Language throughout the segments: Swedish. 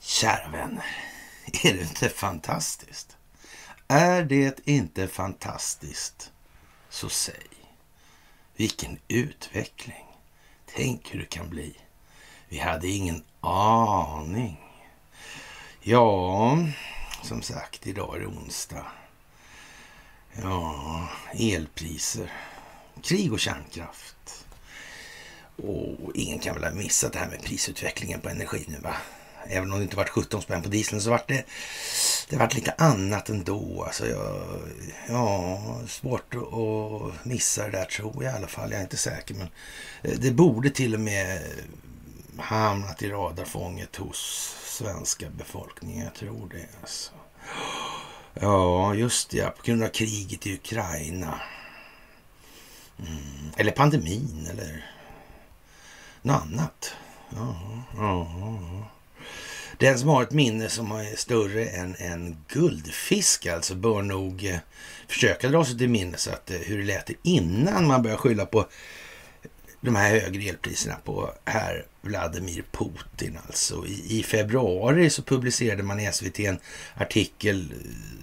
Kära vänner, är det inte fantastiskt? Är det inte fantastiskt? Så säg. Vilken utveckling. Tänk hur det kan bli. Vi hade ingen aning. Ja, som sagt, idag är det onsdag. Ja, elpriser, krig och kärnkraft. Och ingen kan väl ha missat det här med prisutvecklingen på energi nu va? Även om det inte varit 17 spänn på dieseln så vart det, det vart lite annat ändå. Alltså jag, ja, svårt att missa det där tror jag i alla fall. Jag är inte säker men eh, det borde till och med hamnat i radarfånget hos svenska befolkningen. Jag tror det alltså. Ja, just det. På grund av kriget i Ukraina. Mm. Eller pandemin eller något annat. Ja, ja, ja. Den som har ett minne som är större än en guldfisk alltså bör nog eh, försöka dra sig till minnes att, eh, hur det lät innan man började skylla på de här högre elpriserna på herr Vladimir Putin. Alltså. I, I, februari så publicerade man i SVT en artikel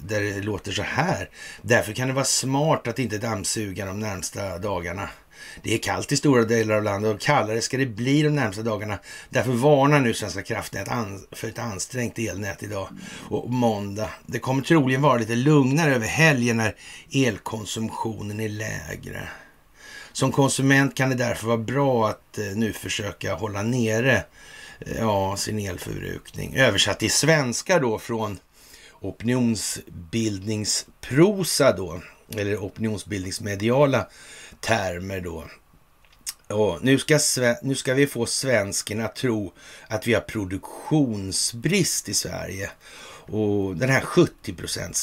där det låter så här. Därför kan det vara smart att inte dammsuga de närmsta dagarna. Det är kallt i stora delar av landet och kallare ska det bli de närmsta dagarna. Därför varnar nu Svenska kraftnät för ett ansträngt elnät idag och måndag. Det kommer troligen vara lite lugnare över helgen när elkonsumtionen är lägre. Som konsument kan det därför vara bra att eh, nu försöka hålla nere eh, ja, sin elförbrukning. Översatt till svenska då från opinionsbildningsprosa då, eller opinionsbildningsmediala termer då. Och nu, ska, nu ska vi få svenskarna att tro att vi har produktionsbrist i Sverige. Och den här 70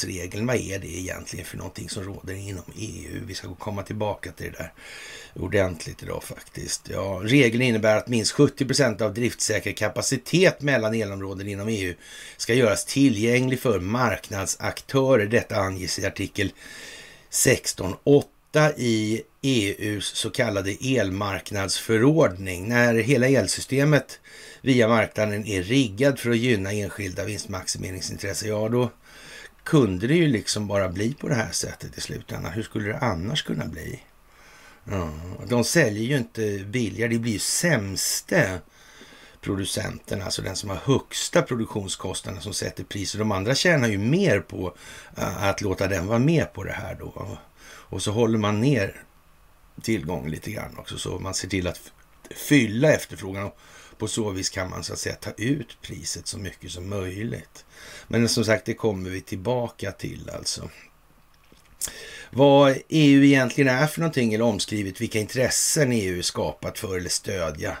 regeln vad är det egentligen för någonting som råder inom EU? Vi ska komma tillbaka till det där ordentligt idag faktiskt. Ja, regeln innebär att minst 70 procent av driftsäker kapacitet mellan elområden inom EU ska göras tillgänglig för marknadsaktörer. Detta anges i artikel 16.8 i EUs så kallade elmarknadsförordning. När hela elsystemet via marknaden är riggad för att gynna enskilda vinstmaximeringsintressen, ja då kunde det ju liksom bara bli på det här sättet i slutändan. Hur skulle det annars kunna bli? Ja, de säljer ju inte billigare, det blir ju sämste producenten, alltså den som har högsta produktionskostnaden som sätter priset. De andra tjänar ju mer på eh, att låta den vara med på det här då. Och så håller man ner tillgång lite grann också, så man ser till att fylla efterfrågan. och På så vis kan man så att säga ta ut priset så mycket som möjligt. Men som sagt, det kommer vi tillbaka till alltså. Vad EU egentligen är för någonting eller omskrivet vilka intressen EU är skapat för eller stödja.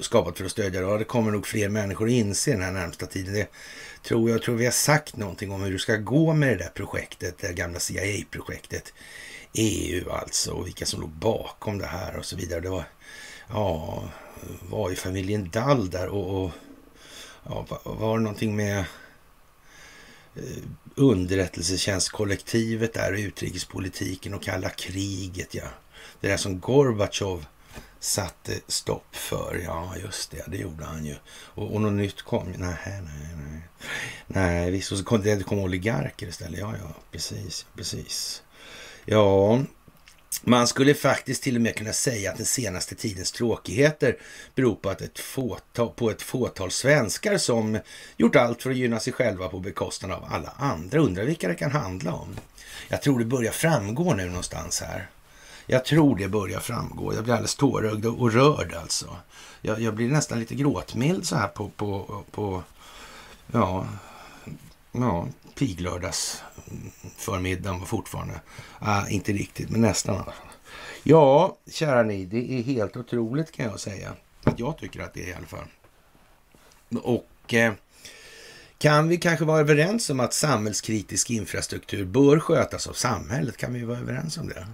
Skapat för att stödja. Ja, det kommer nog fler människor att inse den här närmsta tiden. Det tror jag tror vi har sagt någonting om hur det ska gå med det där projektet, det gamla CIA-projektet. EU alltså, och vilka som låg bakom det här och så vidare. Det var, ja, var ju familjen Dall där och, och ja, var det någonting med eh, underrättelsetjänstkollektivet där och utrikespolitiken och kalla kriget. Ja. Det där som Gorbatjov satte stopp för. Ja, just det, det gjorde han ju. Och, och något nytt kom. Nej, nej, nej. Nej, visst. Och så kom det kom oligarker istället. Ja, ja, precis, precis. Ja, man skulle faktiskt till och med kunna säga att den senaste tidens tråkigheter beror på, att ett fåtal, på ett fåtal svenskar som gjort allt för att gynna sig själva på bekostnad av alla andra. Undrar vilka det kan handla om. Jag tror det börjar framgå nu någonstans här. Jag tror det börjar framgå. Jag blir alldeles tårögd och rörd alltså. Jag, jag, blir nästan lite gråtmild så här på, på, på ja, ja, piglördags förmiddagen fortfarande. Ah, inte riktigt, men nästan. Ja, kära ni, det är helt otroligt kan jag säga. Att jag tycker att det är i alla fall. Och eh, kan vi kanske vara överens om att samhällskritisk infrastruktur bör skötas av samhället? Kan vi vara överens om det?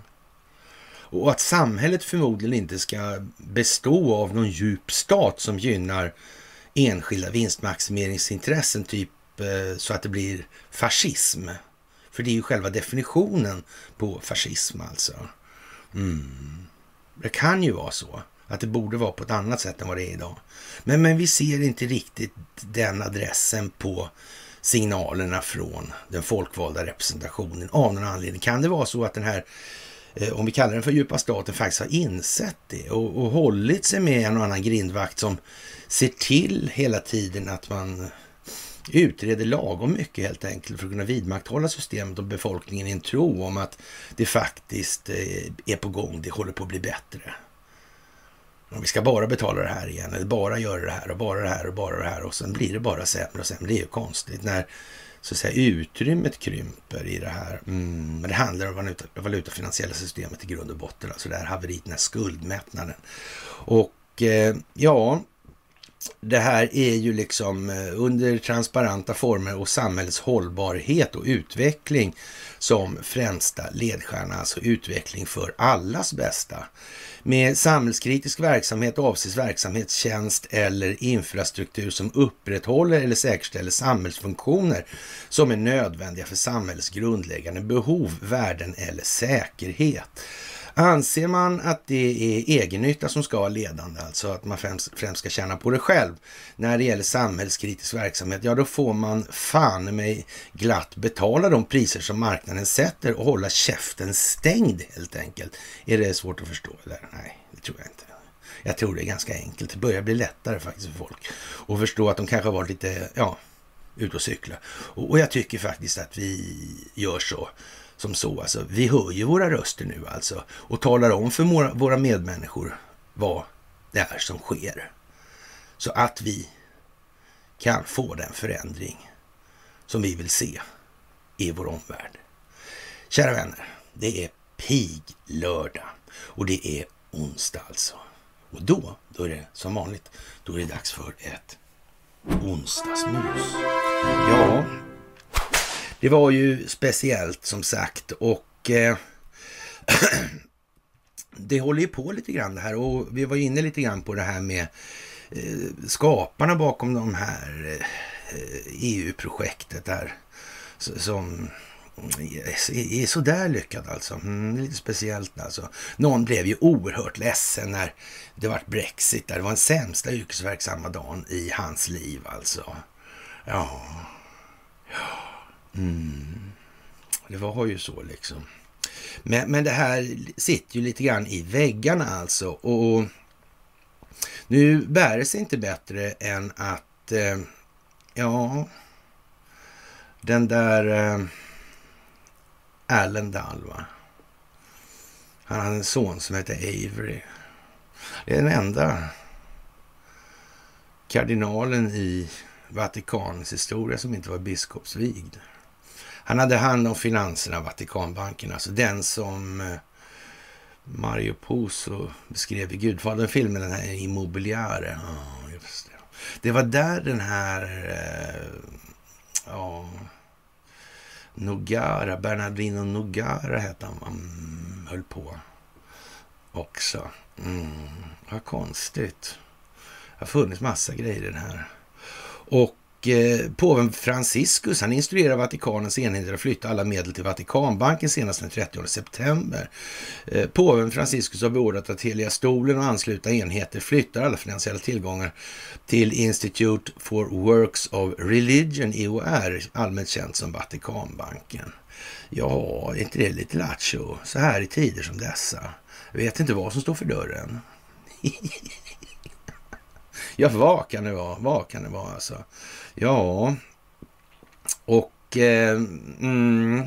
Och att samhället förmodligen inte ska bestå av någon djup stat som gynnar enskilda vinstmaximeringsintressen, typ Eh, så att det blir fascism. För det är ju själva definitionen på fascism alltså. Mm. Det kan ju vara så att det borde vara på ett annat sätt än vad det är idag. Men, men vi ser inte riktigt den adressen på signalerna från den folkvalda representationen av någon anledning. Kan det vara så att den här, eh, om vi kallar den för djupa staten, faktiskt har insett det och, och hållit sig med en och annan grindvakt som ser till hela tiden att man utreder lagom mycket helt enkelt för att kunna vidmakthålla systemet och befolkningen i en tro om att det faktiskt eh, är på gång, det håller på att bli bättre. Om vi ska bara betala det här igen, eller bara göra det här och bara det här och bara det här och sen blir det bara sämre och sämre. Det är ju konstigt när så att säga, utrymmet krymper i det här. Mm, men det handlar om valuta, valutafinansiella systemet i grund och botten, alltså det här haveriet, den här skuldmättnaden. Och eh, ja, det här är ju liksom eh, under transparenta former och samhällets hållbarhet och utveckling som främsta ledstjärna, alltså utveckling för allas bästa. Med samhällskritisk verksamhet avses verksamhetstjänst eller infrastruktur som upprätthåller eller säkerställer samhällsfunktioner som är nödvändiga för samhällets grundläggande behov, värden eller säkerhet. Anser man att det är egennytta som ska vara ledande, alltså att man främst, främst ska tjäna på det själv när det gäller samhällskritisk verksamhet, ja då får man fan mig glatt betala de priser som marknaden sätter och hålla käften stängd helt enkelt. Är det svårt att förstå? Eller? Nej, det tror jag inte. Jag tror det är ganska enkelt. Det börjar bli lättare faktiskt för folk att förstå att de kanske har varit lite, ja, ute och cykla. Och, och jag tycker faktiskt att vi gör så som så. Alltså, vi ju våra röster nu alltså och talar om för våra medmänniskor vad det är som sker. Så att vi kan få den förändring som vi vill se i vår omvärld. Kära vänner, det är piglördag och det är onsdag alltså. Och då, då är det som vanligt, då är det dags för ett onsdagsmys. Ja, det var ju speciellt som sagt och eh, det håller ju på lite grann det här och vi var inne lite grann på det här med eh, skaparna bakom de här eh, EU-projektet där som är sådär lyckad alltså. Mm, lite speciellt alltså. Någon blev ju oerhört ledsen när det var Brexit. Där. Det var den sämsta yrkesverksamma dagen i hans liv alltså. Ja. ja. Mm. Det var ju så liksom. Men, men det här sitter ju lite grann i väggarna alltså. Och nu bär det sig inte bättre än att, eh, ja, den där eh, Allen Dahl, va? Han hade en son som hette Avery. Det är den enda kardinalen i Vatikanens historia som inte var biskopsvigd. Han hade hand om finanserna, Vatikanbanken, alltså den som eh, Mario Puzo beskrev i Gudfadern-filmen, den här Immobiliare. Oh, just det. det var där den här, eh, ja, Nogara, Bernardino Nogara hette han, Han höll på också. Mm, vad konstigt. Det har funnits massa grejer i den här. Och Eh, påven Franciscus han instruerar Vatikanens enheter att flytta alla medel till Vatikanbanken senast den 30 september. Eh, påven Franciscus har beordrat att Heliga stolen och anslutna enheter flyttar alla finansiella tillgångar till Institute for Works of Religion, IOR, allmänt känt som Vatikanbanken. Ja, är inte det lite lattjo så här i tider som dessa? Jag vet inte vad som står för dörren. ja, vad kan det vara? Vad kan det vara alltså? Ja, och eh, mm,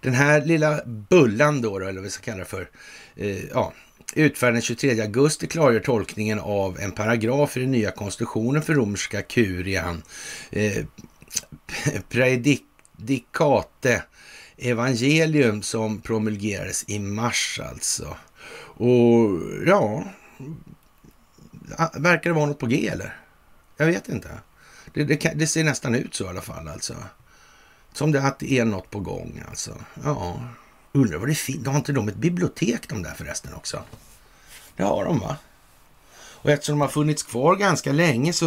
den här lilla bullan då, då eller vad vi ska kalla det för, eh, ja, utfärdade den 23 augusti klargör tolkningen av en paragraf i den nya konstitutionen för romerska kurian. Eh, predikate evangelium som promulgerades i mars alltså. Och ja, verkar det vara något på G eller? Jag vet inte. Det, det, det, ser nästan ut så i alla fall alltså. Som det att det är något på gång alltså. Ja, undrar vad det finns. Har inte de ett bibliotek de där förresten också? Det har de va? Och eftersom de har funnits kvar ganska länge så,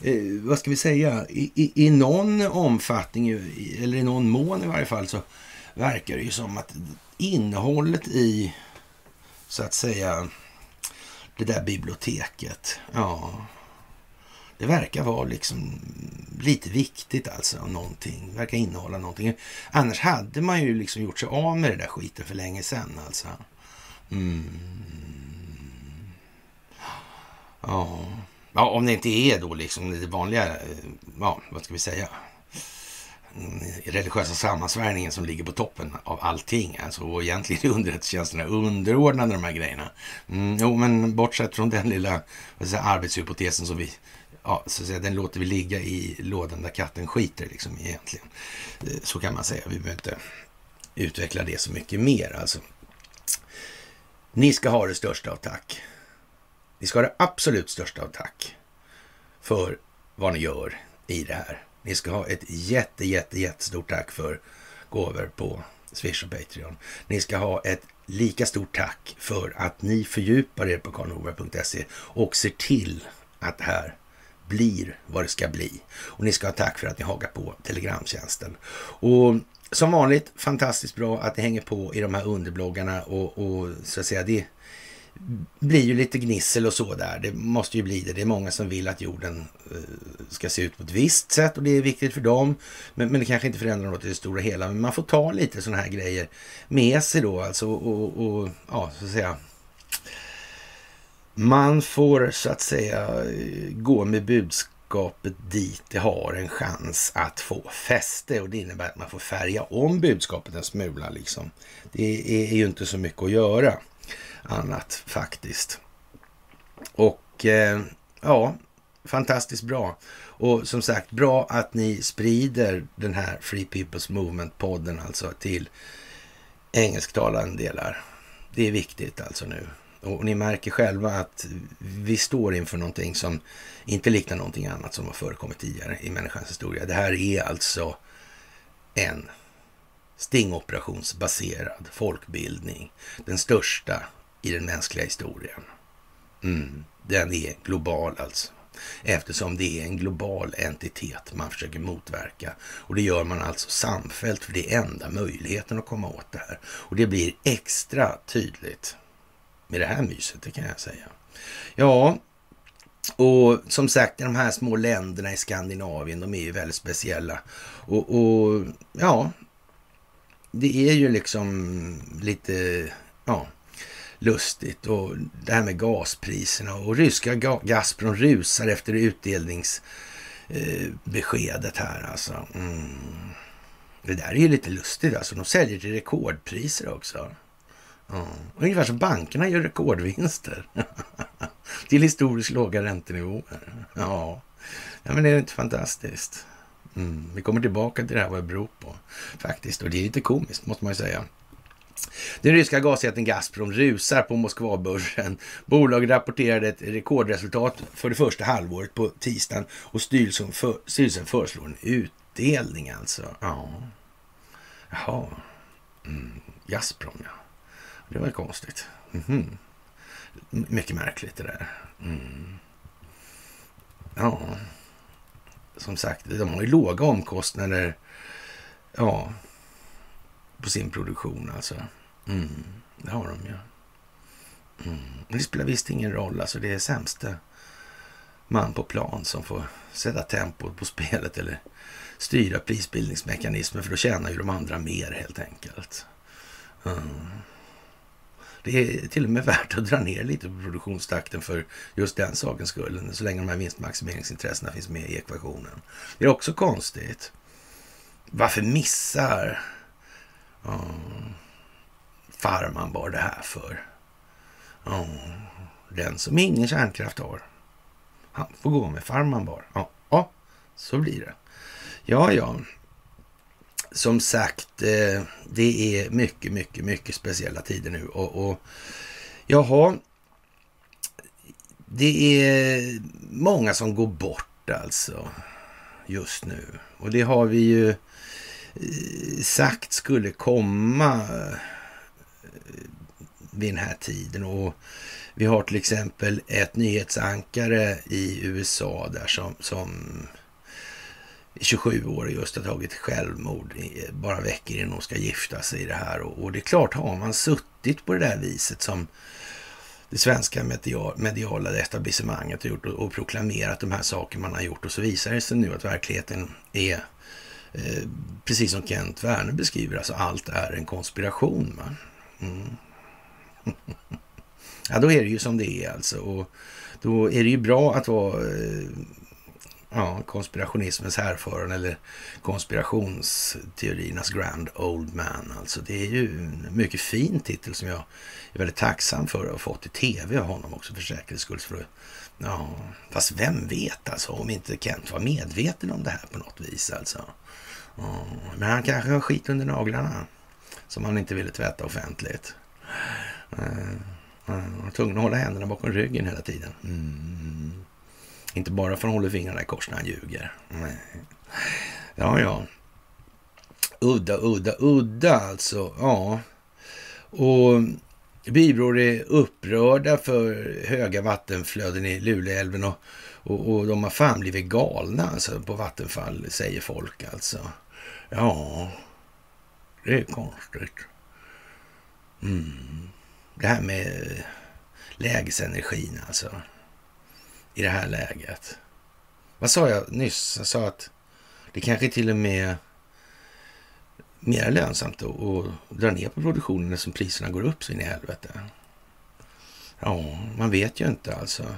eh, vad ska vi säga, i, i, i någon omfattning, eller i någon mån i varje fall, så verkar det ju som att innehållet i så att säga, det där biblioteket. Ja, det verkar vara liksom lite viktigt alltså, någonting. Verkar innehålla någonting. Annars hade man ju liksom gjort sig av med det där skiten för länge sedan alltså. Mm. Ja. ja, om det inte är då liksom det vanliga, eh, ja, vad ska vi säga? Mm, religiösa sammansvärjningen som ligger på toppen av allting. Alltså, och egentligen är underrättelsetjänsterna underordnade de här grejerna. Mm, jo, men bortsett från den lilla säga, arbetshypotesen som vi ja, så att säga, den låter vi ligga i lådan där katten skiter liksom egentligen. Eh, så kan man säga. Vi behöver inte utveckla det så mycket mer alltså. Ni ska ha det största av tack. Ni ska ha det absolut största av tack för vad ni gör i det här. Ni ska ha ett jätte, jätte, jättestort tack för gåvor på Swish och Patreon. Ni ska ha ett lika stort tack för att ni fördjupar er på karlnorberg.se och ser till att det här blir vad det ska bli. Och ni ska ha tack för att ni hakar på Telegramtjänsten. Och som vanligt fantastiskt bra att ni hänger på i de här underbloggarna och, och så att säga det blir ju lite gnissel och så där. Det måste ju bli det. Det är många som vill att jorden eh, ska se ut på ett visst sätt och det är viktigt för dem. Men, men det kanske inte förändrar något i det stora hela. Men man får ta lite sådana här grejer med sig då alltså och, och ja, så att säga. Man får så att säga gå med budskapet dit det har en chans att få fäste och det innebär att man får färga om budskapet en smula liksom. Det är ju inte så mycket att göra annat faktiskt. Och eh, ja, fantastiskt bra. Och som sagt, bra att ni sprider den här Free People's Movement-podden alltså till engelsktalande delar. Det är viktigt alltså nu. Och ni märker själva att vi står inför någonting som inte liknar någonting annat som har förekommit tidigare i människans historia. Det här är alltså en stingoperationsbaserad folkbildning. Den största i den mänskliga historien. Mm, den är global alltså. Eftersom det är en global entitet man försöker motverka. Och det gör man alltså samfällt för det är enda möjligheten att komma åt det här. Och det blir extra tydligt med det här myset, det kan jag säga. Ja, och som sagt, de här små länderna i Skandinavien, de är ju väldigt speciella. Och, och ja, det är ju liksom lite, ja, lustigt. Och det här med gaspriserna och ryska Gazprom rusar efter utdelningsbeskedet eh, här alltså. Mm. Det där är ju lite lustigt alltså. De säljer till rekordpriser också. Ja. Ungefär som bankerna gör rekordvinster. till historiskt låga räntenivåer. Ja. ja, men det är inte fantastiskt. Mm. Vi kommer tillbaka till det här vad det beror på faktiskt. Och det är lite komiskt måste man ju säga. Den ryska gasjätten Gazprom rusar på Moskvabörsen. Bolaget rapporterade ett rekordresultat för det första halvåret på tisdagen och styrelsen, för, styrelsen föreslår en utdelning alltså. Ja. Jaha. Mm. Gazprom ja. Det var konstigt. Mm -hmm. Mycket märkligt det där. Mm. Ja. Som sagt, de har ju låga omkostnader. Ja på sin produktion alltså. Mm, det har de ju. Mm. Men det spelar visst ingen roll, alltså det är sämste man på plan som får sätta tempot på spelet eller styra prisbildningsmekanismen för då tjänar ju de andra mer helt enkelt. Mm. Det är till och med värt att dra ner lite på produktionstakten för just den sakens skull, så länge de här vinstmaximeringsintressena finns med i ekvationen. Det är också konstigt. Varför missar Oh. Farman bara det här för. Oh. Den som ingen kärnkraft har. Han får gå med farman bara. Ja, ja, så blir det. Ja, ja. Som sagt, eh, det är mycket, mycket, mycket speciella tider nu. Och, och jaha, det är många som går bort alltså just nu. Och det har vi ju eh, sagt skulle komma eh, vid den här tiden. Och vi har till exempel ett nyhetsankare i USA där som, som 27 år just har tagit självmord bara veckor innan hon ska gifta sig i det här. Och, och, det är klart, har man suttit på det där viset som det svenska mediala etablissemanget har gjort och, och proklamerat de här sakerna man har gjort och så visar det sig nu att verkligheten är eh, precis som Kent Werner beskriver, alltså allt är en konspiration. Mm. ja, då är det ju som det är alltså. Och då är det ju bra att vara eh, ja, konspirationismens härförare eller konspirationsteoriernas grand old man. Alltså det är ju en mycket fin titel som jag är väldigt tacksam för att ha fått i tv av honom också för säkerhets skull. För, ja, fast vem vet alltså om inte Kent var medveten om det här på något vis alltså. Ja, men han kanske har skit under naglarna som han inte ville tvätta offentligt. Eh, han var tvungen att hålla händerna bakom ryggen hela tiden. Mm. Inte bara för att han håller fingrarna i kors när han ljuger. Nej. Ja, ja. Udda, udda, udda alltså. Ja. Och bybror är upprörda för höga vattenflöden i Luleälven och, och, och de har fan blivit galna alltså, på Vattenfall, säger folk alltså. Ja, det är konstigt. Mm. Det här med lägesenergin alltså i det här läget. Vad sa jag nyss? Jag sa att det kanske till och med är mer lönsamt att, att dra ner på produktionen eftersom priserna går upp så in i helvete. Ja, man vet ju inte alltså.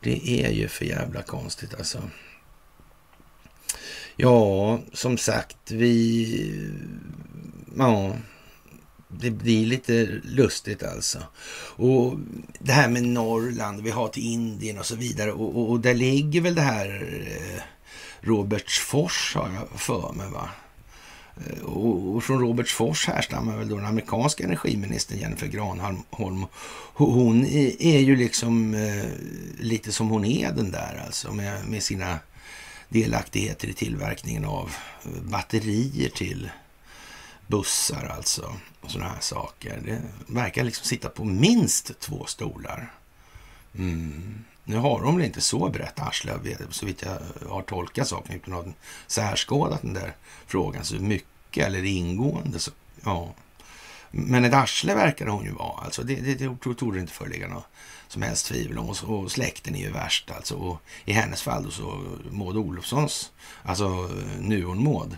Det är ju för jävla konstigt alltså. Ja, som sagt, vi... Ja, det blir lite lustigt alltså. Och det här med Norrland, vi har till Indien och så vidare. Och, och, och där ligger väl det här eh, Robertsfors har jag för mig va? Eh, och, och från Robertsfors härstammar väl då den amerikanska energiministern Jennifer Granholm. Hon är ju liksom eh, lite som hon är den där alltså med, med sina delaktigheter i tillverkningen av eh, batterier till bussar alltså och sådana här saker. Det verkar liksom sitta på minst två stolar. Mm. Nu har de väl inte så brett arsle, så vitt jag har tolkat saken, utan har särskådat den där frågan så mycket eller ingående. Så, ja. Men ett arsle verkar hon ju vara, alltså det, det, det torde inte föreligga något som helst tvivel om. Och, och släkten är ju värst alltså. Och i hennes fall då så Maud Olofssons, alltså eh, Nuon-Maud,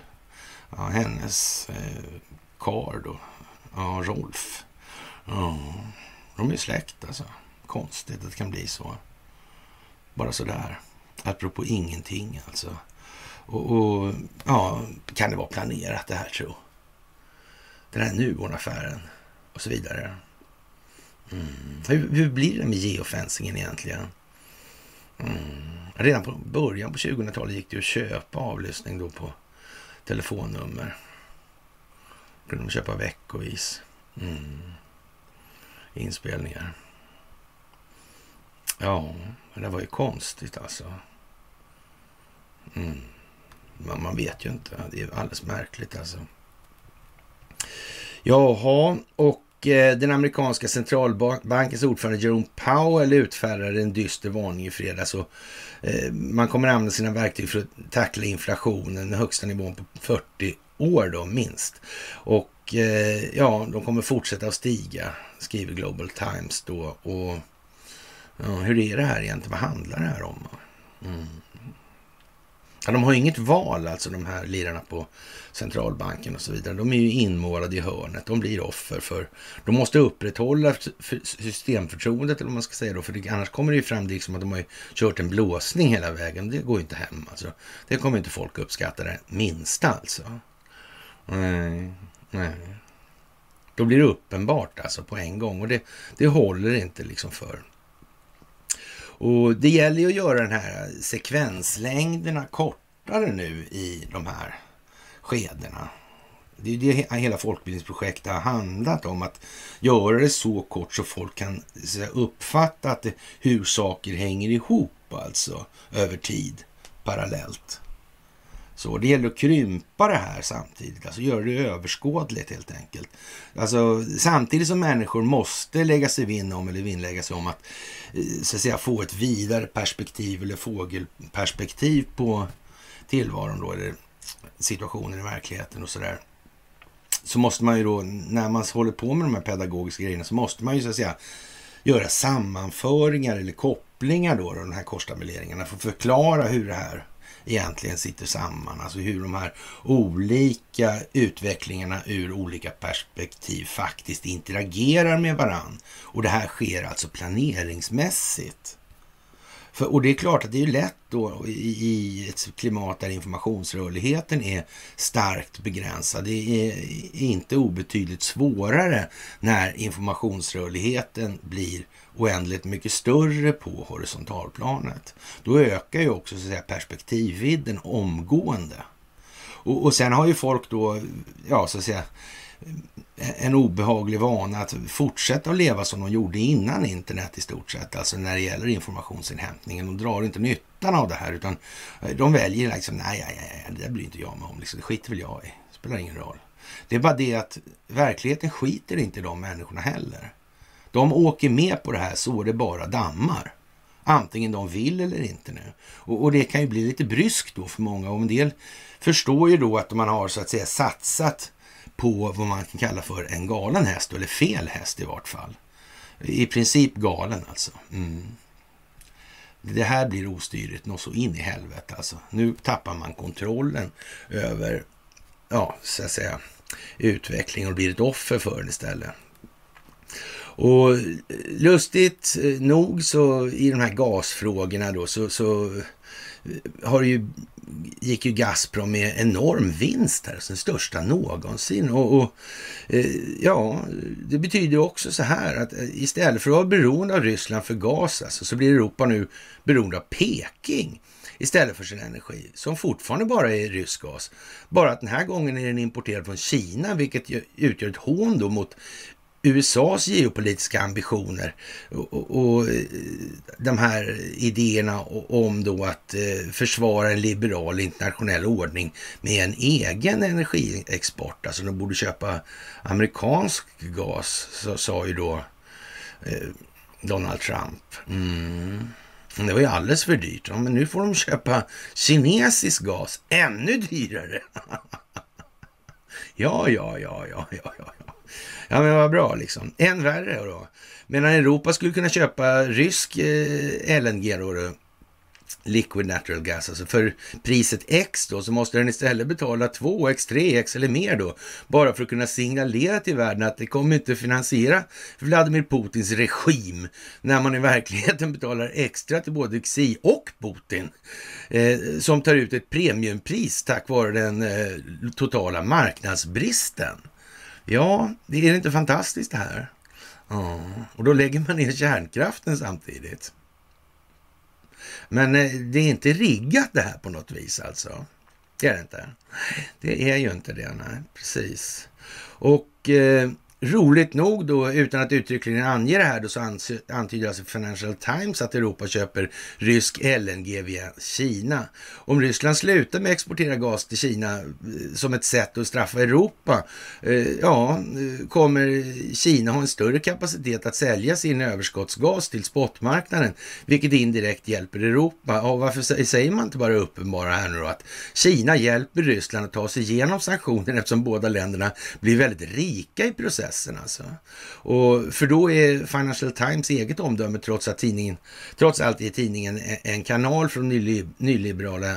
ja, hennes eh, kar då, ja, Rolf. Ja, de är släkt alltså. Konstigt att det kan bli så. Bara sådär. Apropå ingenting alltså. Och, och, ja, kan det vara planerat det här tro? Den här Nuon-affären och så vidare. Mm. Hur, hur, blir det med geofencingen egentligen? Mm. Redan på början på 2000-talet gick det att köpa avlyssning då på telefonnummer. Kunde de köpa veckovis. Mm. Inspelningar. Ja, det var ju konstigt alltså. Mm. Man, man vet ju inte. Det är alldeles märkligt alltså. Jaha, och eh, den amerikanska centralbankens ordförande Jerome Powell utfärdade en dyster varning i fredags. Och, eh, man kommer använda sina verktyg för att tackla inflationen, den högsta nivån på 40 år då, minst. Och eh, ja, de kommer fortsätta att stiga, skriver Global Times då. Och ja, hur är det här egentligen? Vad handlar det här om? Mm. Ja, de har ju inget val, alltså de här lirarna på centralbanken och så vidare. De är ju inmålade i hörnet. De blir offer för... De måste upprätthålla systemförtroendet, eller vad man ska säga då. För det, annars kommer det ju fram liksom att de har kört en blåsning hela vägen. Det går ju inte hem alltså. Det kommer inte folk uppskatta det minsta alltså. Nej, nej. Då blir det uppenbart alltså på en gång och det, det håller inte liksom för. Och det gäller ju att göra den här sekvenslängderna kortare nu i de här skedena. Det är det hela folkbildningsprojektet har handlat om. Att göra det så kort så folk kan uppfatta att det, hur saker hänger ihop alltså över tid parallellt. Så det gäller att krympa det här samtidigt, alltså göra det överskådligt helt enkelt. Alltså samtidigt som människor måste lägga sig vinn om eller vinnlägga sig om att, eh, så att säga, få ett vidare perspektiv eller fågelperspektiv på tillvaron då, eller situationen i verkligheten och sådär. så måste man ju då, när man håller på med de här pedagogiska grejerna, så måste man ju så att säga göra sammanföringar eller kopplingar då, de här korstabuleringarna, för att förklara hur det här egentligen sitter samman. Alltså hur de här olika utvecklingarna ur olika perspektiv faktiskt interagerar med varann. Och det här sker alltså planeringsmässigt. För, och det är klart att det är lätt då i, i ett klimat där informationsrörligheten är starkt begränsad. Det är inte obetydligt svårare när informationsrörligheten blir oändligt mycket större på horisontalplanet. Då ökar ju också så att säga, perspektivvidden omgående. Och, och sen har ju folk då, ja så att säga, en obehaglig vana att fortsätta att leva som de gjorde innan internet i stort sett. Alltså när det gäller informationsinhämtningen. De drar inte nyttan av det här utan eh, de väljer liksom, nej, nej, nej det blir inte jag med om. Liksom, det skiter väl jag i. Det spelar ingen roll. Det är bara det att verkligheten skiter inte i de människorna heller. De åker med på det här så det bara dammar. Antingen de vill eller inte nu. Och, och, det kan ju bli lite bryskt då för många. Och en del förstår ju då att man har så att säga satsat på vad man kan kalla för en galen häst, eller fel häst i vart fall. I princip galen alltså. Mm. Det här blir ostyrigt något så in i helvete alltså. Nu tappar man kontrollen över, ja, så att säga, utvecklingen och blir ett offer för den istället. Och lustigt nog så i de här gasfrågorna då så, så har ju, gick ju Gazprom med enorm vinst här, den största någonsin. Och, och eh, ja, det betyder också så här att eh, istället för att vara beroende av Ryssland för gas alltså, så blir Europa nu beroende av Peking istället för sin energi, som fortfarande bara är rysk gas. Bara att den här gången är den importerad från Kina, vilket utgör ett hån då mot USAs geopolitiska ambitioner och, och, och, eh, de här idéerna om då att eh, försvara en liberal internationell ordning med en egen energiexport. Alltså de borde köpa amerikansk gas, så, sa ju då eh, Donald Trump. Mm. Det var ju alldeles för dyrt. Ja, men nu får de köpa kinesisk gas, ännu dyrare. ja, ja, ja, ja, ja, ja. Ja, men vad bra liksom. Än värre då. Medan Europa skulle kunna köpa rysk eh, LNG då, liquid natural gas, alltså för priset X då, så måste den istället betala 2X, 3X eller mer då, bara för att kunna signalera till världen att det kommer inte finansiera Vladimir Putins regim, när man i verkligheten betalar extra till både Xi och Putin, eh, som tar ut ett premiumpris tack vare den eh, totala marknadsbristen. Ja, det är inte fantastiskt det här? Ja, och då lägger man ner kärnkraften samtidigt. Men eh, det är inte riggat det här på något vis alltså. Det är det inte. Det är ju inte det, nej. Precis. Och eh, Roligt nog då, utan att uttryckligen ange det här, då, så antyder alltså Financial Times att Europa köper rysk LNG via Kina. Om Ryssland slutar med att exportera gas till Kina eh, som ett sätt att straffa Europa, eh, ja, eh, kommer Kina ha en större kapacitet att sälja sin överskottsgas till spotmarknaden, vilket indirekt hjälper Europa. Och varför säger man inte bara uppenbara här nu då att Kina hjälper Ryssland att ta sig igenom sanktionerna eftersom båda länderna blir väldigt rika i processen pressen alltså. Och för då är Financial Times eget omdöme, trots att tidningen, trots allt är tidningen en kanal från nyliberala eh,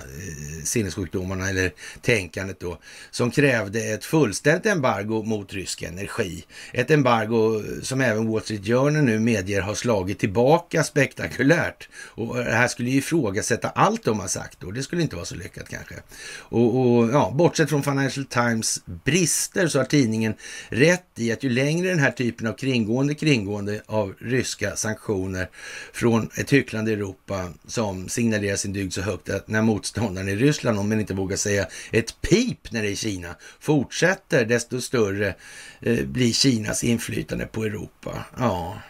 sinnessjukdomarna eller tänkandet då, som krävde ett fullständigt embargo mot rysk energi. Ett embargo som även Wall Street Journal nu medger har slagit tillbaka spektakulärt. Och det här skulle ju ifrågasätta allt de har sagt och det skulle inte vara så lyckat kanske. Och, och ja, bortsett från Financial Times brister så har tidningen rätt i att ju längre den här typen av kringgående kringgående av ryska sanktioner från ett hycklande Europa som signalerar sin dygd så högt att när motståndaren i Ryssland, om man inte vågar säga ett pip när det är Kina, fortsätter, desto större eh, blir Kinas inflytande på Europa. Ja,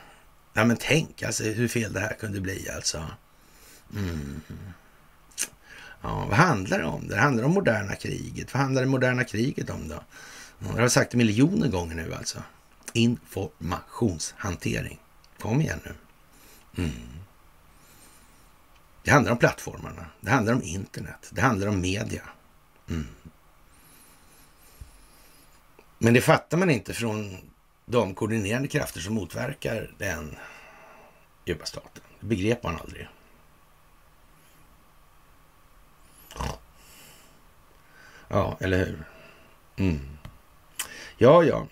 ja men tänk alltså hur fel det här kunde bli alltså. Mm. Ja, vad handlar det om? Det handlar om moderna kriget. Vad handlar det moderna kriget om då? Mm. Jag har sagt det miljoner gånger nu alltså. Informationshantering. Kom igen nu. Mm. Det handlar om plattformarna. Det handlar om internet. Det handlar om media. Mm. Men det fattar man inte från de koordinerande krafter som motverkar den djupa staten. Det begrep man aldrig. Ja, eller hur? Mm. Ja, ja.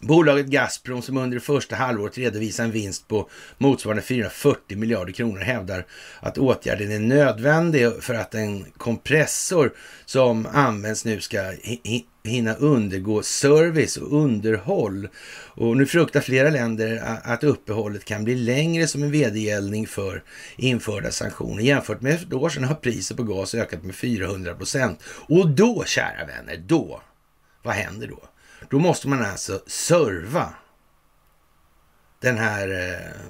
Bolaget Gazprom som under det första halvåret redovisar en vinst på motsvarande 440 miljarder kronor hävdar att åtgärden är nödvändig för att en kompressor som används nu ska hinna undergå service och underhåll. Och nu fruktar flera länder att uppehållet kan bli längre som en vedergällning för införda sanktioner. Jämfört med ett år sedan har priset på gas ökat med 400 procent. Och då, kära vänner, då, vad händer då? Då måste man alltså serva den här eh,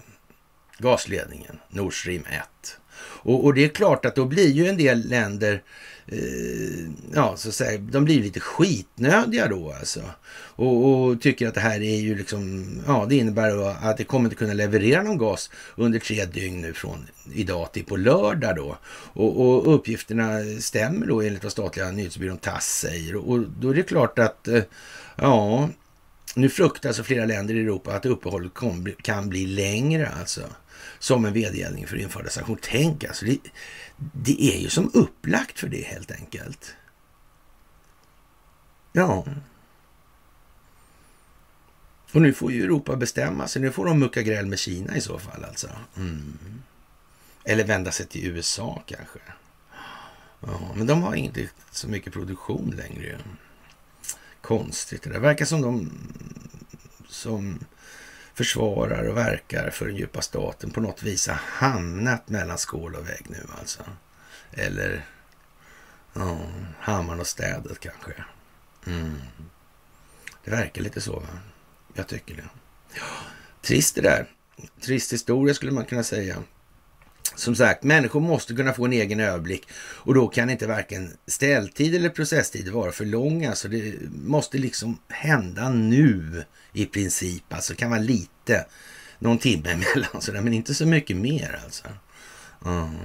gasledningen, Nord Stream 1. Och, och, det är klart att då blir ju en del länder eh, ja, så att säga, de blir lite skitnödiga då alltså. Och, och, tycker att det här är ju liksom, ja det innebär att det kommer inte kunna leverera någon gas under tre dygn nu från idag till på lördag då. Och, och uppgifterna stämmer då enligt vad statliga nyhetsbyrån TASS säger. Och, då är det klart att, eh, ja, nu fruktar alltså flera länder i Europa att uppehållet kan bli längre alltså. Som en vedergällning för införda sanktioner. Tänk alltså, det, det är ju som upplagt för det helt enkelt. Ja. Och nu får ju Europa bestämma sig. Nu får de mucka gräl med Kina i så fall alltså. Mm. Eller vända sig till USA kanske. Ja, men de har inte så mycket produktion längre. Konstigt det där. Verkar som de som försvarar och verkar för den djupa staten på något vis har hamnat mellan skål och vägg nu alltså. Eller ja, hammaren och städet kanske. Mm. Det verkar lite så. Va? Jag tycker det. Ja, trist det där. Trist historia skulle man kunna säga. Som sagt, människor måste kunna få en egen överblick och då kan inte varken ställtid eller processtid vara för långa. Så alltså, det måste liksom hända nu i princip. Alltså kan vara lite, någon timme emellan sådär, men inte så mycket mer alltså. Mm.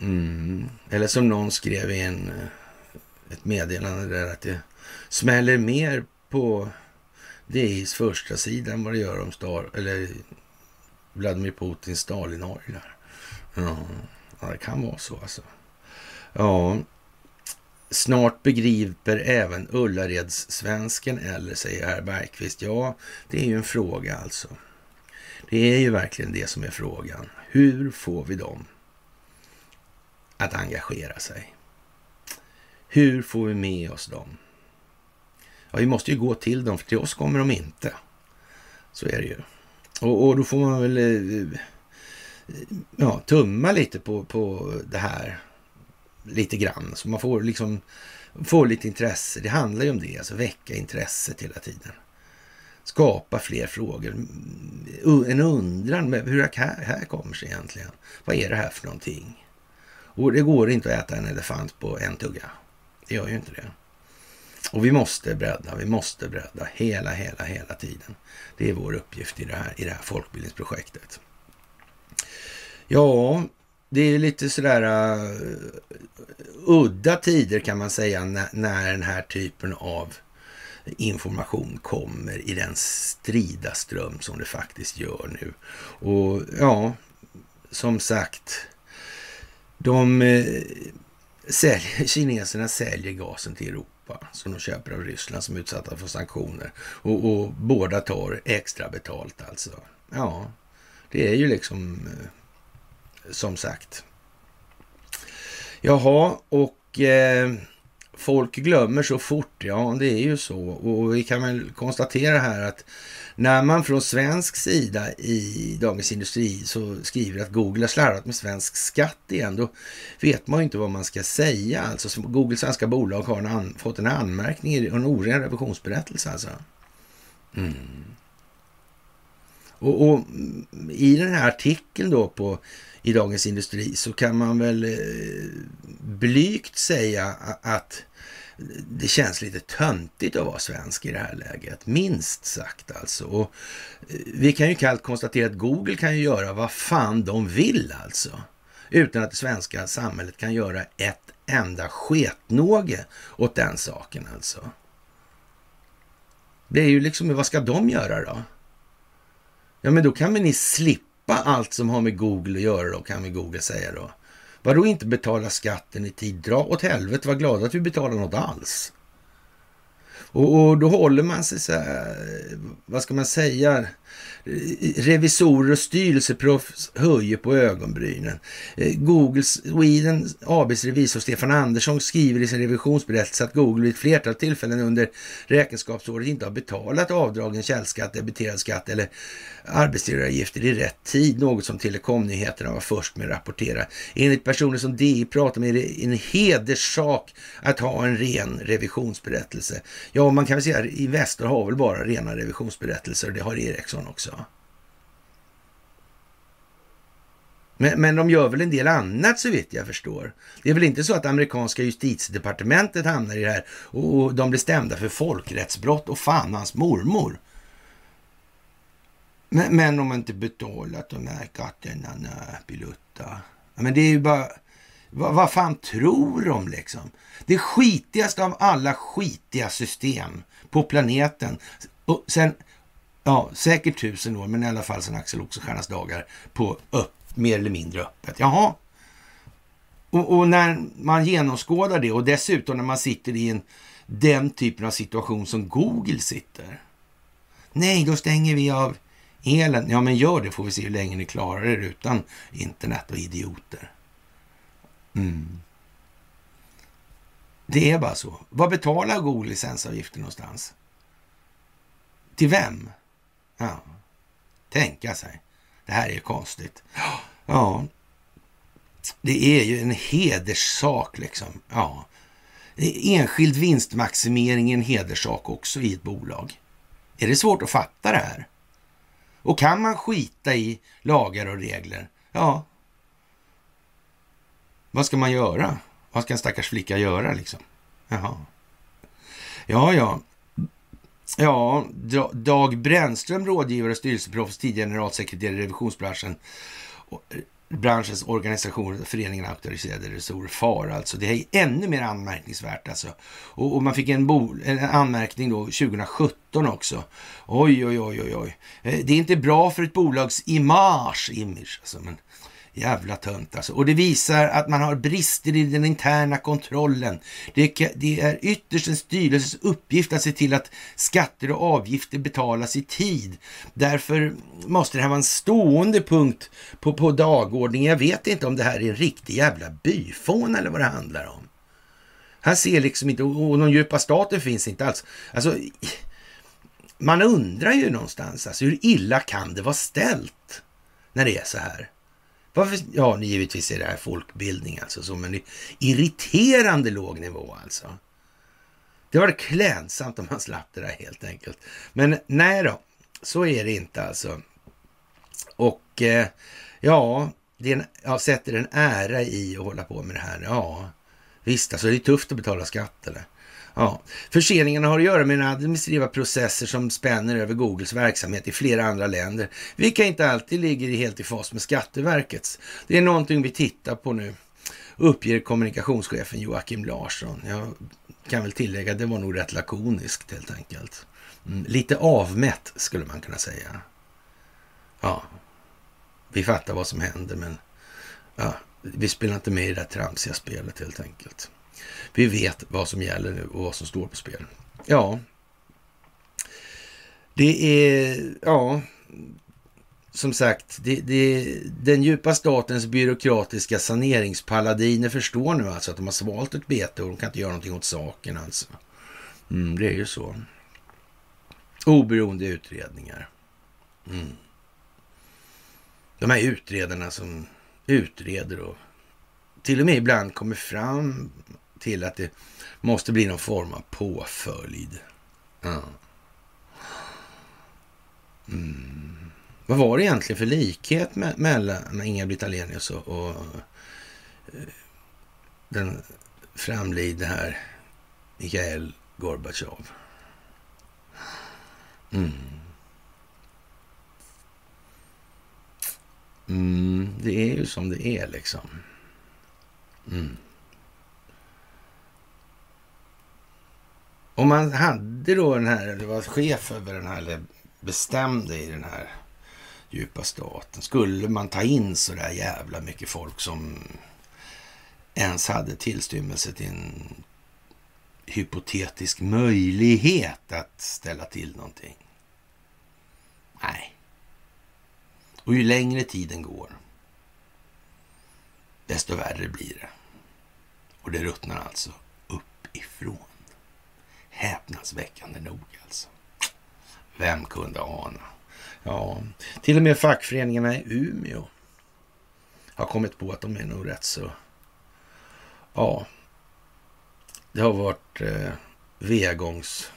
Mm. Eller som någon skrev i en, eh, ett meddelande där att det smäller mer på DIs första sida än vad det gör om Star, eller Vladimir Putins Stalin-orglar. där. Ja, det kan vara så alltså. Ja, snart begriper även Ullareds svensken eller säger herr Bergqvist. Ja, det är ju en fråga alltså. Det är ju verkligen det som är frågan. Hur får vi dem att engagera sig? Hur får vi med oss dem? Ja, vi måste ju gå till dem, för till oss kommer de inte. Så är det ju. Och, och då får man väl eh, ja, tumma lite på, på det här lite grann. Så man får liksom få lite intresse. Det handlar ju om det, alltså väcka intresset hela tiden. Skapa fler frågor. Mm, en undran med hur det här, här kommer sig egentligen. Vad är det här för någonting? Och det går inte att äta en elefant på en tugga. Det gör ju inte det. Och vi måste bredda, vi måste bredda hela, hela, hela tiden. Det är vår uppgift i det här, i det här folkbildningsprojektet. Ja, det är lite sådär uh, udda tider kan man säga när, när den här typen av information kommer i den strida ström som det faktiskt gör nu. Och ja, som sagt, de äh, eh, säljer, kineserna säljer gasen till Europa Europa som de köper av Ryssland som är utsatta för sanktioner. Och, och båda tar extra betalt alltså. Ja, det är ju liksom eh, som sagt. Jaha, och eh, folk glömmer så fort. Ja, det är ju så. Och vi kan väl konstatera här att när man från svensk sida i Dagens Industri så skriver att Google har slarvat med svensk skatt igen, då vet man ju inte vad man ska säga. Alltså Google svenska bolag har en fått en anmärkning i en oren revisionsberättelse alltså. Mm. Och, och, i den här artikeln då på, i Dagens Industri så kan man väl eh, blygt säga att det känns lite töntigt att vara svensk i det här läget, minst sagt alltså. Och eh, vi kan ju kallt konstatera att Google kan ju göra vad fan de vill alltså. Utan att det svenska samhället kan göra ett enda sketnåge åt den saken alltså. Det är ju liksom, vad ska de göra då? Ja, men då kan väl ni slippa allt som har med Google att göra då, kan vi Google säga då. Vadå inte betala skatten i tid? Dra åt helvete, var glada att vi betalar något alls. Och, och, då håller man sig så här, vad ska man säga, revisorer och styrelseproffs höjer på ögonbrynen. Eh, Google Sweden ABs revisor Stefan Andersson skriver i sin revisionsberättelse att Google vid ett flertal tillfällen under räkenskapsåret inte har betalat avdragen källskatt, debiterad skatt eller arbetsgivaravgifter i rätt tid, något som Telekomnyheterna var först med att rapportera. Enligt personer som DI pratar med är det en hederssak att ha en ren revisionsberättelse. Ja, man kan väl säga att Investor har väl bara rena revisionsberättelser, det har Ericsson också. Men, men de gör väl en del annat så vitt jag förstår. Det är väl inte så att amerikanska justitiedepartementet hamnar i det här och de blir stämda för folkrättsbrott och fan hans mormor. Men, men om man inte betalat de här skatterna, nej, pilutta. Men det är ju bara, vad, vad fan tror de liksom? Det skitigaste av alla skitiga system på planeten. Och sen, ja, säkert tusen år, men i alla fall sedan Axel Oxenstiernas dagar på upp, mer eller mindre öppet. Jaha. Och, och, när man genomskådar det och dessutom när man sitter i en, den typen av situation som Google sitter. Nej, då stänger vi av elen. Ja, men gör det får vi se hur länge ni klarar er utan internet och idioter. Mm. Det är bara så. Vad betalar Google licensavgifter någonstans? Till vem? Ja, tänka sig. Det här är konstigt. Ja, det är ju en hederssak liksom. Ja, enskild vinstmaximering är en hederssak också i ett bolag. Är det svårt att fatta det här? Och kan man skita i lagar och regler, ja, vad ska man göra? Vad ska en stackars flicka göra liksom? Jaha. Ja, ja. Ja, Dag Brännström, rådgivare och styrelseproffs, tidigare generalsekreterare i revisionsbranschen, eh, branschens organisation, föreningen Auktoriserade Revisorer, FAR alltså. Det är ännu mer anmärkningsvärt alltså. Och, och man fick en, bo, en, anmärkning då 2017 också. Oj, oj, oj, oj, oj. Eh, det är inte bra för ett bolags image, image alltså, men Jävla tönt alltså. Och det visar att man har brister i den interna kontrollen. Det, det är ytterst en styrelses uppgift att se till att skatter och avgifter betalas i tid. Därför måste det här vara en stående punkt på, på dagordningen. Jag vet inte om det här är en riktig jävla byfån eller vad det handlar om. Han ser liksom inte, och någon djupa staten finns inte alls. Alltså, man undrar ju någonstans, alltså hur illa kan det vara ställt när det är så här? Varför? Ja, givetvis är det här folkbildning alltså, som en irriterande låg nivå alltså. Det var klädsamt om man slapp det där helt enkelt. Men nej då, så är det inte alltså. Och eh, ja, det är en, jag sätter en ära i att hålla på med det här. Ja, visst, alltså det är tufft att betala skatt eller? Ja. Förseningarna har att göra med administrativa processer som spänner över Googles verksamhet i flera andra länder, vilka inte alltid ligger helt i fas med Skatteverkets. Det är någonting vi tittar på nu, uppger kommunikationschefen Joakim Larsson. Jag kan väl tillägga att det var nog rätt lakoniskt helt enkelt. Mm, lite avmätt skulle man kunna säga. Ja, vi fattar vad som händer, men ja, vi spelar inte med i det där tramsiga spelet helt enkelt. Vi vet vad som gäller nu och vad som står på spel. Ja, det är, ja, som sagt, det, det, den djupa statens byråkratiska saneringspaladiner förstår nu alltså att de har svalt ett bete och de kan inte göra någonting åt saken alltså. Mm, det är ju så. Oberoende utredningar. Mm. De här utredarna som utreder och till och med ibland kommer fram till att det måste bli någon form av påföljd. Ja. Mm. Vad var det egentligen för likhet me mellan Inga-Britt Ahlenius och, och eh, den framlidne här Mikhail Gorbatjov? Mm. Mm, det är ju som det är liksom. Mm. Om man hade då den här, eller var chef över den här, eller bestämde i den här djupa staten. Skulle man ta in så där jävla mycket folk som ens hade tillstymmelse till en hypotetisk möjlighet att ställa till någonting? Nej. Och ju längre tiden går, desto värre blir det. Och det ruttnar alltså uppifrån. Häpnadsväckande nog alltså. Vem kunde ana? Ja, till och med fackföreningarna i Umeå har kommit på att de är nog rätt så... Ja, det har varit eh, vegångs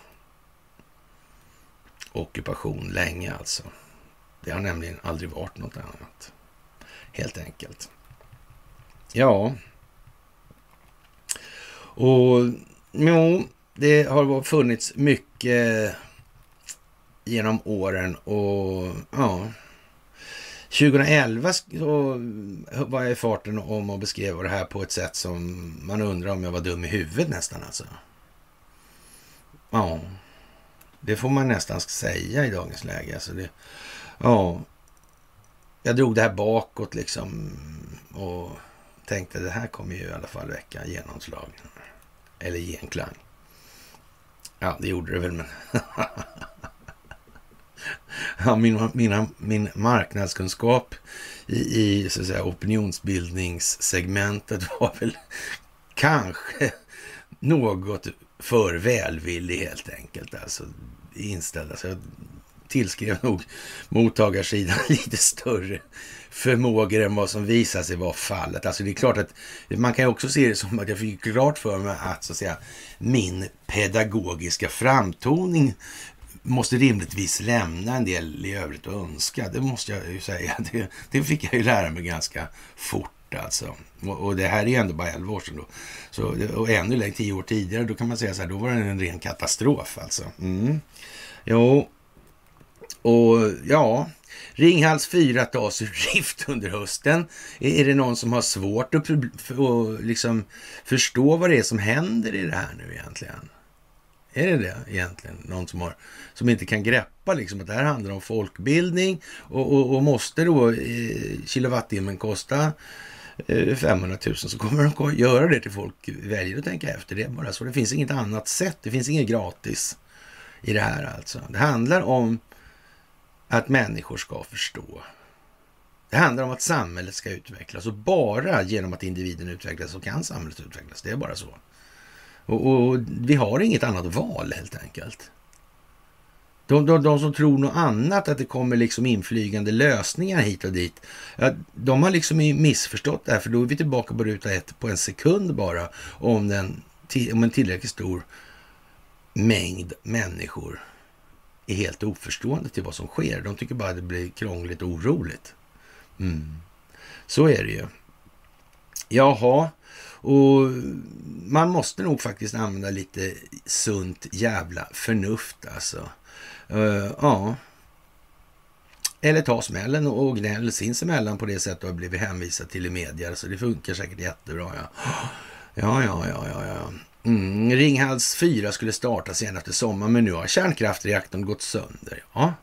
ockupation länge alltså. Det har nämligen aldrig varit något annat. Helt enkelt. Ja. Och jo, det har funnits mycket genom åren och ja. 2011 så var jag i farten om att beskriva det här på ett sätt som man undrar om jag var dum i huvudet nästan alltså. Ja, det får man nästan säga i dagens läge. Alltså det, ja, jag drog det här bakåt liksom och tänkte det här kommer ju i alla fall väcka genomslag. Eller genklang. Ja, det gjorde det väl, men ja, min, mina, min marknadskunskap i, i så att säga, opinionsbildningssegmentet var väl kanske något för välvillig helt enkelt. Alltså inställd. Alltså, jag tillskrev nog mottagarsidan lite större förmågor än vad som visade sig vara fallet. Alltså det är klart att man kan ju också se det som att jag fick klart för mig att så att säga min pedagogiska framtoning måste rimligtvis lämna en del i övrigt att önska. Det måste jag ju säga. Det, det fick jag ju lära mig ganska fort alltså. Och, och, det här är ju ändå bara 11 år sedan då. Så, och ännu längre, 10 år tidigare, då kan man säga så här, då var det en ren katastrof alltså. Mm. Jo, och ja, Ringhals 4 tas ur drift under hösten. Är det någon som har svårt att, liksom förstå vad det är som händer i det här nu egentligen? Är det det egentligen? Någon som, har, som inte kan greppa liksom att det här handlar om folkbildning och, och, och måste då eh, kilowattimmen kosta eh, 500 000 så kommer de att göra det till folk väljer att tänka efter. Det bara så. Det finns inget annat sätt. Det finns inget gratis i det här alltså. Det handlar om att människor ska förstå. Det handlar om att samhället ska utvecklas och bara genom att individen utvecklas så kan samhället utvecklas. Det är bara så. Och, och vi har inget annat val helt enkelt. De, de, de, som tror något annat, att det kommer liksom inflygande lösningar hit och dit, ja, de har liksom missförstått det här, för då är vi tillbaka på ruta ett på en sekund bara, om, den, om en tillräckligt stor mängd människor är helt oförstående till vad som sker. De tycker bara att det blir krångligt och oroligt. Mm. Så är det ju. Jaha, och man måste nog faktiskt använda lite sunt jävla förnuft alltså. Uh, ja. Eller ta smällen och gnäll sinsemellan på det sätt du har blivit hänvisad till i media. Så det funkar säkert jättebra. Ja, ja, ja, ja, ja. ja. Mm, Ringhals 4 skulle starta sen efter sommaren, men nu har kärnkraftreaktorn gått sönder. Ja,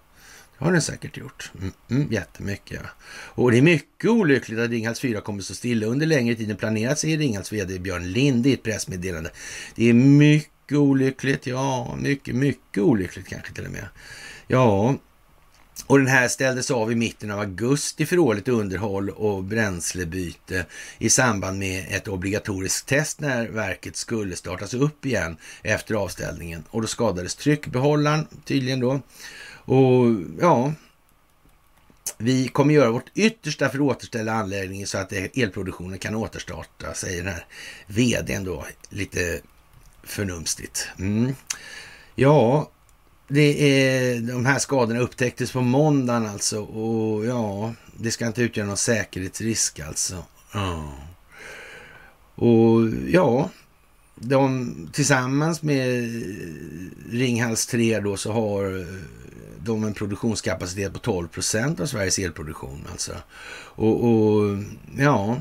det har den säkert gjort. Mm, mm, jättemycket. Ja. Och det är mycket olyckligt att Ringhals 4 kommer så stilla under längre tid än planerat, säger Ringhals vd Björn Lind i ett pressmeddelande. Det är mycket olyckligt, ja, mycket, mycket olyckligt kanske till och med. Ja, och den här ställdes av i mitten av augusti för årligt underhåll och bränslebyte i samband med ett obligatoriskt test när verket skulle startas upp igen efter avställningen. Och då skadades tryckbehållaren tydligen då. Och ja, vi kommer göra vårt yttersta för att återställa anläggningen så att elproduktionen kan återstarta, säger den här vdn då, lite förnumstigt. Mm. Ja, det är, de här skadorna upptäcktes på måndagen alltså och ja, det ska inte utgöra någon säkerhetsrisk alltså. Ja. Och ja, de tillsammans med Ringhals 3 då så har de en produktionskapacitet på 12 procent av Sveriges elproduktion alltså. Och, och ja,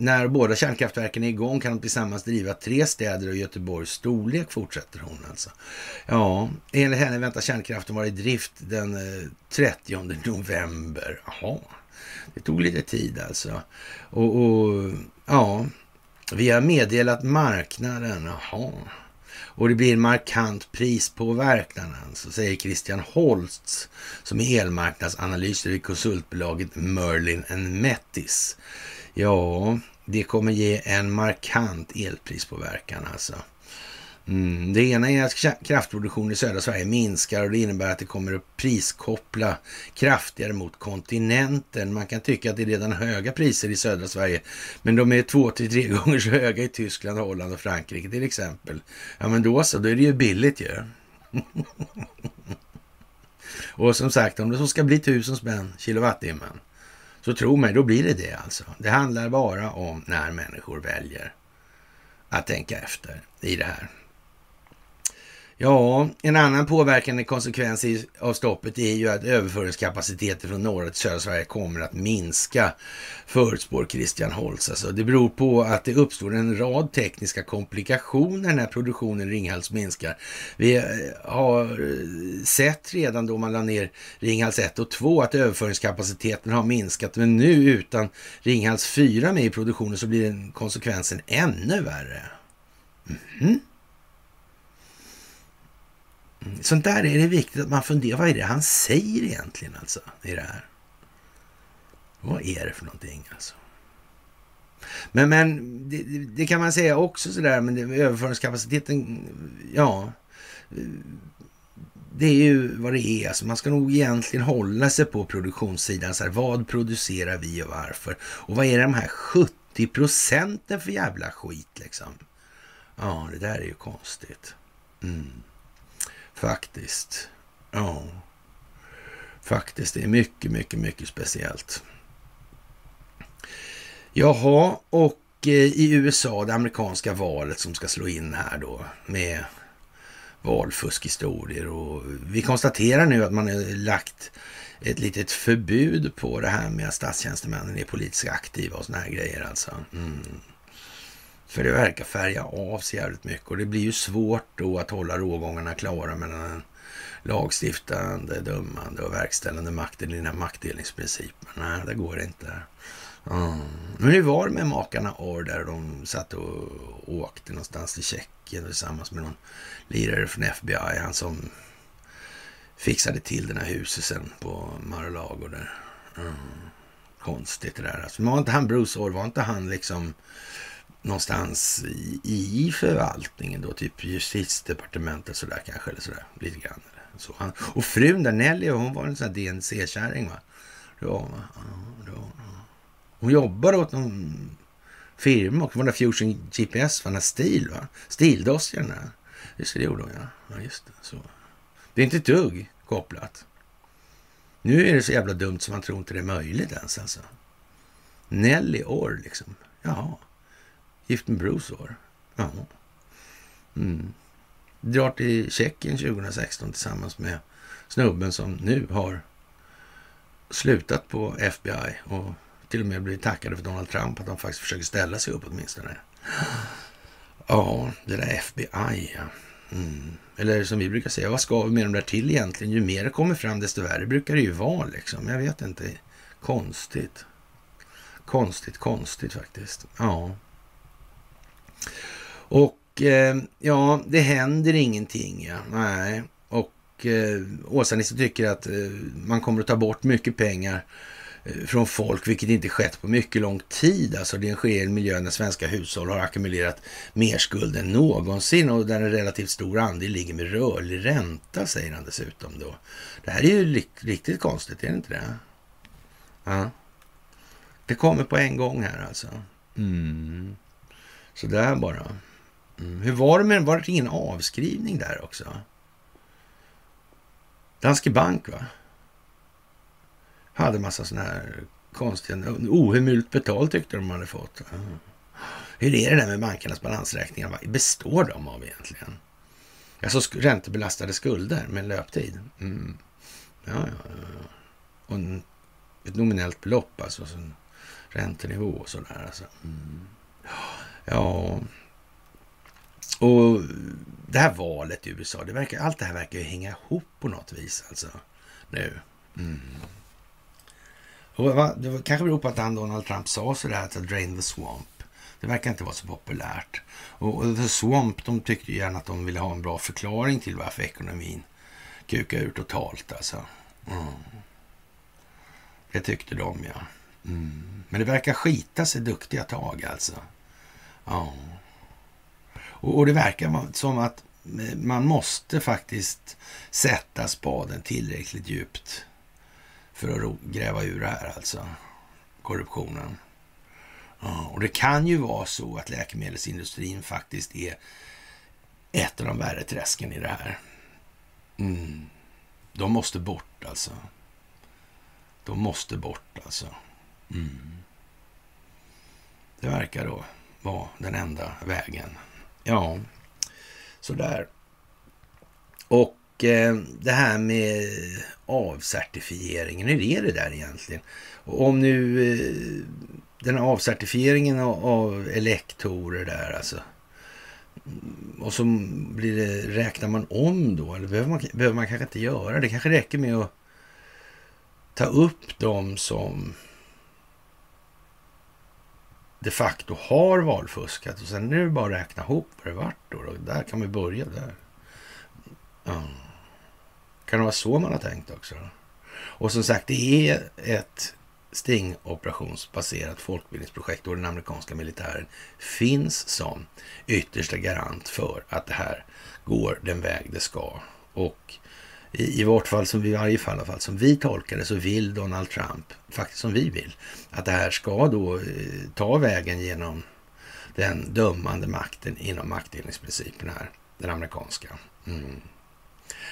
när båda kärnkraftverken är igång kan de tillsammans driva tre städer och Göteborgs storlek, fortsätter hon alltså. Ja, enligt henne väntar kärnkraften vara i drift den eh, 30 november. Jaha, det tog lite tid alltså. Och, och ja, vi har meddelat marknaden. Jaha. Och det blir en markant prispåverkan, alltså, säger Christian Holst som är elmarknadsanalyser i konsultbolaget Merlin Mettis. Ja, det kommer ge en markant elprispåverkan alltså. Mm. Det ena är att kraftproduktionen i södra Sverige minskar och det innebär att det kommer att priskoppla kraftigare mot kontinenten. Man kan tycka att det är redan höga priser i södra Sverige, men de är två till tre gånger så höga i Tyskland, Holland och Frankrike till exempel. Ja, men då så, då är det ju billigt ju. och som sagt, om det så ska bli tusen spänn kilowattimmen, så tro mig, då blir det det alltså. Det handlar bara om när människor väljer att tänka efter i det här. Ja, en annan påverkande konsekvens av stoppet är ju att överföringskapaciteten från norra till södra Sverige kommer att minska, förutspår Christian Holtz. Alltså, det beror på att det uppstår en rad tekniska komplikationer när produktionen i Ringhals minskar. Vi eh, har eh, sett redan då man la ner Ringhals 1 och 2 att överföringskapaciteten har minskat, men nu utan Ringhals 4 med i produktionen så blir konsekvensen ännu värre. Mm -hmm. Sånt där är det viktigt att man funderar. Vad är det han säger egentligen alltså i det här? Vad är det för någonting alltså? Men, men det, det kan man säga också sådär, men det, överföringskapaciteten, ja. Det är ju vad det är. Alltså man ska nog egentligen hålla sig på produktionssidan. Så här, vad producerar vi och varför? Och vad är de här 70 procenten för jävla skit liksom? Ja, det där är ju konstigt. Mm. Faktiskt. Ja. Faktiskt, det är mycket, mycket, mycket speciellt. Jaha, och eh, i USA, det amerikanska valet som ska slå in här då med valfuskhistorier och vi konstaterar nu att man har lagt ett litet förbud på det här med att statstjänstemännen är politiskt aktiva och såna här grejer alltså. Mm. För det verkar färga av sig jävligt mycket och det blir ju svårt då att hålla rågångarna klara mellan den lagstiftande, dömande och verkställande makten i den här maktdelningsprincipen. Nej, det går inte. Mm. Men hur var det med makarna Orr där de satt och åkte någonstans till Tjeckien tillsammans med någon lirare från FBI, han som fixade till den här huset sen på Mar-a-Lago där. Mm. Konstigt det där. Alltså, var inte han Bruce Orr, var inte han liksom någonstans i, i förvaltningen då, typ justitiedepartementet sådär kanske, eller sådär, lite grann. Eller så. Han, och frun där, Nelly, hon var en sån här DNC-kärring va? Ja, ja, Hon jobbade åt någon firma och var där Fusion GPS, var den Stil va? Stildossiern där. Just det, det gjorde hon ja. ja just det, så. det är inte ett dugg kopplat. Nu är det så jävla dumt som man tror inte det är möjligt ens alltså. Nelly Orr liksom. Jaha. Gift med Bruce var Ja. Mm. Drar till Tjeckien 2016 tillsammans med snubben som nu har slutat på FBI och till och med blivit tackade för Donald Trump att de faktiskt försöker ställa sig upp åtminstone. Ja, det där FBI ja. Mm. Eller som vi brukar säga, vad ska vi med dem där till egentligen? Ju mer det kommer fram desto värre brukar det ju vara liksom. Jag vet inte. Konstigt. Konstigt, konstigt faktiskt. Ja. Och eh, ja, det händer ingenting. Ja. Nej. Och eh, Åsa-Nisse tycker att eh, man kommer att ta bort mycket pengar eh, från folk, vilket inte skett på mycket lång tid. Alltså det sker i en miljö där svenska hushåll har ackumulerat mer skuld än någonsin och där en relativt stor andel ligger med rörlig ränta, säger han dessutom då. Det här är ju riktigt konstigt, är det inte det? Ja. Det kommer på en gång här alltså. Mm. Så där bara. Mm. Hur var det med Var det ingen avskrivning där också? Danske Bank va? Hade massa sådana här konstiga, ohemult betalt tyckte de hade fått. Mm. Hur är det där med bankernas balansräkningar? Vad består de av egentligen? Alltså räntebelastade skulder med löptid. Mm. Ja, ja, ja. Och ett nominellt belopp alltså. räntenivå och sådär. Alltså. Mm. Ja, och det här valet i USA, det verkar, allt det här verkar ju hänga ihop på något vis alltså nu. Mm. Och va, det kanske beror på att han Donald Trump sa sådär att drain the swamp. Det verkar inte vara så populärt. Och, och The Swamp, de tyckte gärna att de ville ha en bra förklaring till varför ekonomin kukar ur totalt alltså. Mm. Det tyckte de ja. Mm. Men det verkar skita sig duktiga tag alltså. Ja. Och, och det verkar som att man måste faktiskt sätta spaden tillräckligt djupt för att gräva ur det här alltså. Korruptionen. Ja, och det kan ju vara så att läkemedelsindustrin faktiskt är ett av de värre träsken i det här. Mm. De måste bort alltså. De måste bort alltså. Mm. Det verkar då var den enda vägen. Ja, sådär. Och eh, det här med avcertifieringen, hur är det där egentligen? Och om nu eh, den här avcertifieringen av, av elektorer där alltså. Mm, och så blir det, räknar man om då? Eller behöver man, behöver man kanske inte göra det? kanske räcker med att ta upp dem som de facto har valfuskat och sen är det bara att räkna ihop vad det vart då. Och där kan vi börja där. Ja. Kan det vara så man har tänkt också? Och som sagt, det är ett stingoperationsbaserat folkbildningsprojekt och den amerikanska militären finns som yttersta garant för att det här går den väg det ska. Och i, i vårt fall, som vi, i varje fall, fall, som vi tolkar det, så vill Donald Trump, faktiskt som vi vill, att det här ska då eh, ta vägen genom den dömande makten inom maktdelningsprincipen här, den amerikanska. Mm.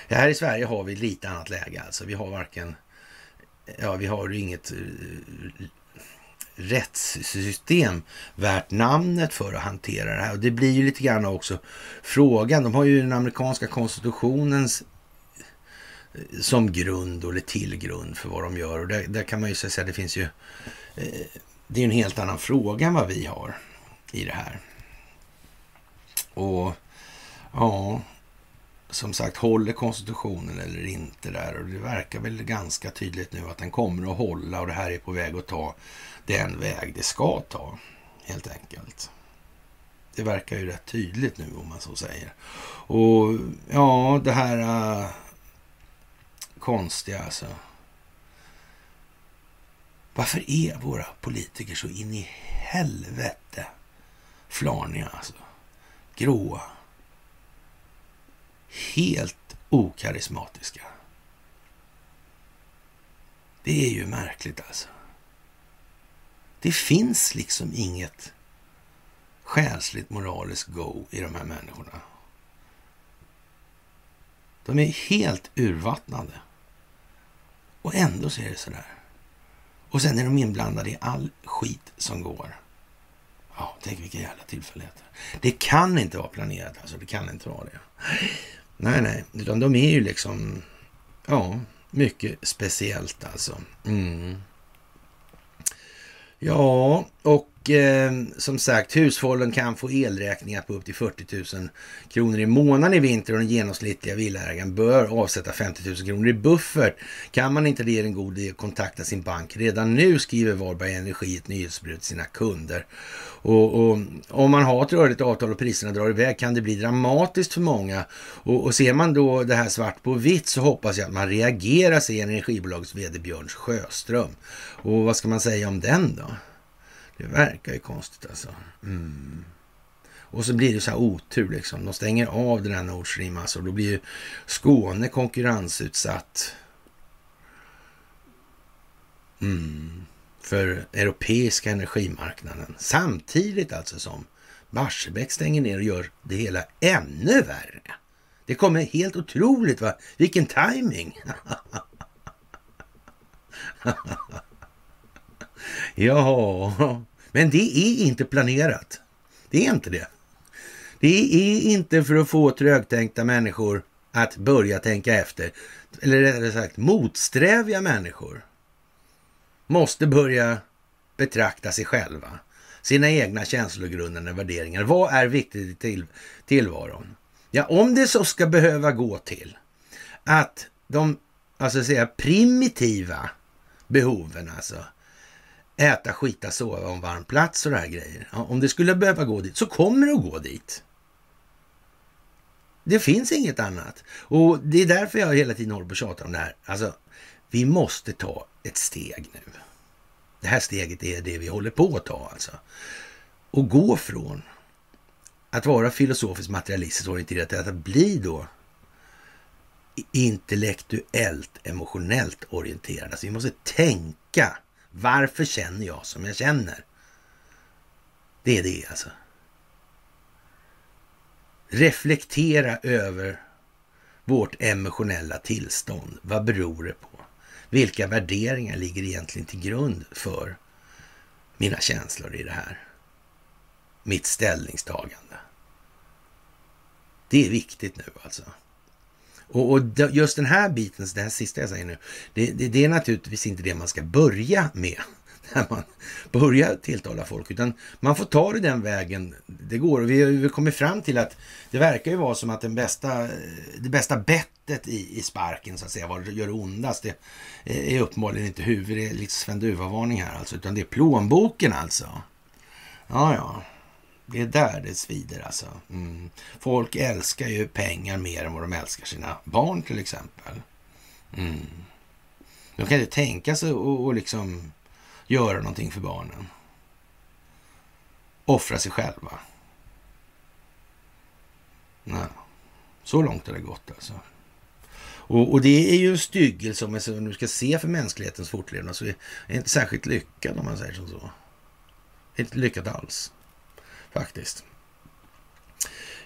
Ja, här i Sverige har vi lite annat läge alltså. Vi har varken, ja vi har ju inget uh, rättssystem värt namnet för att hantera det här. Och det blir ju lite grann också frågan. De har ju den amerikanska konstitutionens som grund eller till grund för vad de gör. Och där, där kan man ju säga att det finns ju... Eh, det är en helt annan fråga än vad vi har i det här. Och ja, som sagt, håller konstitutionen eller inte där? Och det verkar väl ganska tydligt nu att den kommer att hålla och det här är på väg att ta den väg det ska ta, helt enkelt. Det verkar ju rätt tydligt nu om man så säger. Och ja, det här uh, konstiga alltså. Varför är våra politiker så in i helvete flaniga alltså? Gråa. Helt okarismatiska. Det är ju märkligt alltså. Det finns liksom inget själsligt moraliskt go i de här människorna. De är helt urvattnade. Och ändå så är det sådär. Och sen är de inblandade i all skit som går. Ja, tänk vilka jävla tillfälligheter. Det kan inte vara planerat alltså. Det kan inte vara det. Nej, nej. Utan de är ju liksom, ja, mycket speciellt alltså. Mm. Ja, och eh, som sagt, hushållen kan få elräkningar på upp till 40 000 kronor i månaden i vinter och den genomsnittliga villaägaren bör avsätta 50 000 kronor i buffert. Kan man inte det är en god idé att kontakta sin bank redan nu, skriver Varberg Energi ett nyhetsbrev till sina kunder. Och, och, om man har ett rörligt avtal och priserna drar iväg kan det bli dramatiskt för många. Och, och ser man då det här svart på vitt så hoppas jag att man reagerar, säger energibolagets vd Björn Sjöström. Och vad ska man säga om den då? Det verkar ju konstigt alltså. Mm. Och så blir det så här otur liksom. De stänger av den här Nord Stream alltså. Då blir ju Skåne konkurrensutsatt. Mm. För europeiska energimarknaden. Samtidigt alltså som Barsebäck stänger ner och gör det hela ännu värre. Det kommer helt otroligt va. Vilken timing. ja, men det är inte planerat. Det är inte det. Det är inte för att få trögtänkta människor att börja tänka efter. Eller rättare sagt motsträviga människor måste börja betrakta sig själva, sina egna känslogrundande värderingar. Vad är viktigt i till, tillvaron? Ja, om det så ska behöva gå till att de, alltså säga primitiva behoven alltså, äta, skita, sova, en varm plats och det här grejer. Ja, om det skulle behöva gå dit så kommer det att gå dit. Det finns inget annat. Och det är därför jag hela tiden håller på och tjatar om det här. Alltså, vi måste ta ett steg nu. Det här steget är det vi håller på att ta alltså. Och gå från att vara filosofiskt materialistiskt orienterad till att bli då intellektuellt, emotionellt orienterad. Alltså vi måste tänka. Varför känner jag som jag känner? Det är det alltså. Reflektera över vårt emotionella tillstånd. Vad beror det på? Vilka värderingar ligger egentligen till grund för mina känslor i det här? Mitt ställningstagande. Det är viktigt nu alltså. Och, och just den här biten, det här sista jag säger nu, det, det, det är naturligtvis inte det man ska börja med när man börjar tilltala folk, utan man får ta det den vägen det går. Vi har ju kommit fram till att det verkar ju vara som att den bästa, det bästa bettet i, i sparken, så att säga, vad gör det ondast, det är uppenbarligen inte huvudet, det är lite Sven Duva-varning här alltså, utan det är plånboken alltså. Ja, ja. Det är där det svider alltså. Mm. Folk älskar ju pengar mer än vad de älskar sina barn till exempel. Mm. De kan inte tänka sig att liksom göra någonting för barnen. Offra sig själva. Nej. Så långt har det gått alltså. Och, och, det är ju en styggelse om man nu ska se för mänsklighetens fortlevnad så är det inte särskilt lyckad om man säger som så. Inte lyckat alls faktiskt.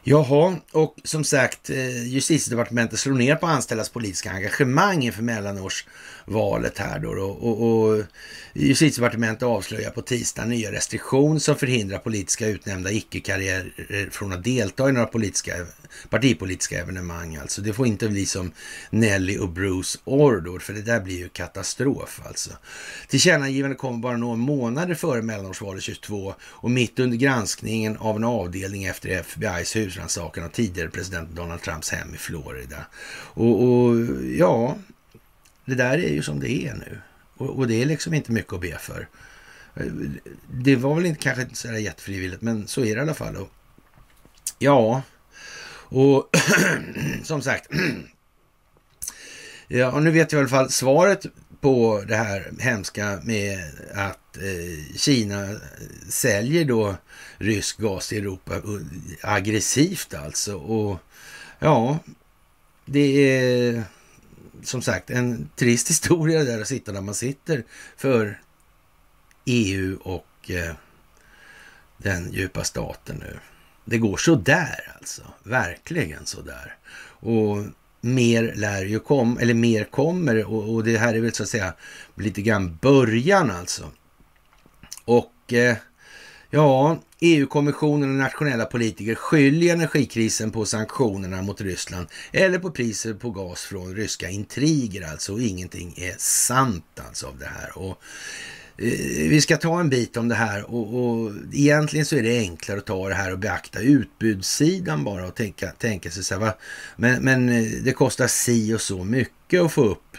Jaha, och som sagt, eh, justitiedepartementet slår ner på anställdas politiska engagemang inför mellanårsvalet här då. Och, och, och justitiedepartementet avslöjar på tisdag nya restriktioner som förhindrar politiska utnämnda icke-karriärer från att delta i några politiska, partipolitiska evenemang. Alltså det får inte bli som Nelly och Bruce Ordor, för det där blir ju katastrof alltså. Tillkännagivandet kommer bara några månader före mellanårsvalet 22 och mitt under granskningen av en avdelning efter FBI's hus husrannsakan av tidigare president Donald Trumps hem i Florida. Och, och, ja, det där är ju som det är nu. Och, och, det är liksom inte mycket att be för. Det var väl inte, kanske inte så jättefrivilligt, men så är det i alla fall. Och, ja, och som sagt. ja, och nu vet jag i alla fall svaret på det här hemska med att Eh, Kina säljer då rysk gas till Europa eh, aggressivt alltså. Och ja, det är som sagt en trist historia där att sitta där man sitter för EU och eh, den djupa staten nu. Det går så där alltså, verkligen så där. Och mer lär ju komma, eller mer kommer och, och, det här är väl så att säga lite grann början alltså. Och eh, ja, EU-kommissionen och nationella politiker skyller energikrisen på sanktionerna mot Ryssland eller på priser på gas från ryska intriger alltså. Och ingenting är sant alltså av det här. Och eh, vi ska ta en bit om det här och, och egentligen så är det enklare att ta det här och beakta utbudssidan bara och tänka, tänka sig så här, va? Men, men eh, det kostar si och så mycket att få upp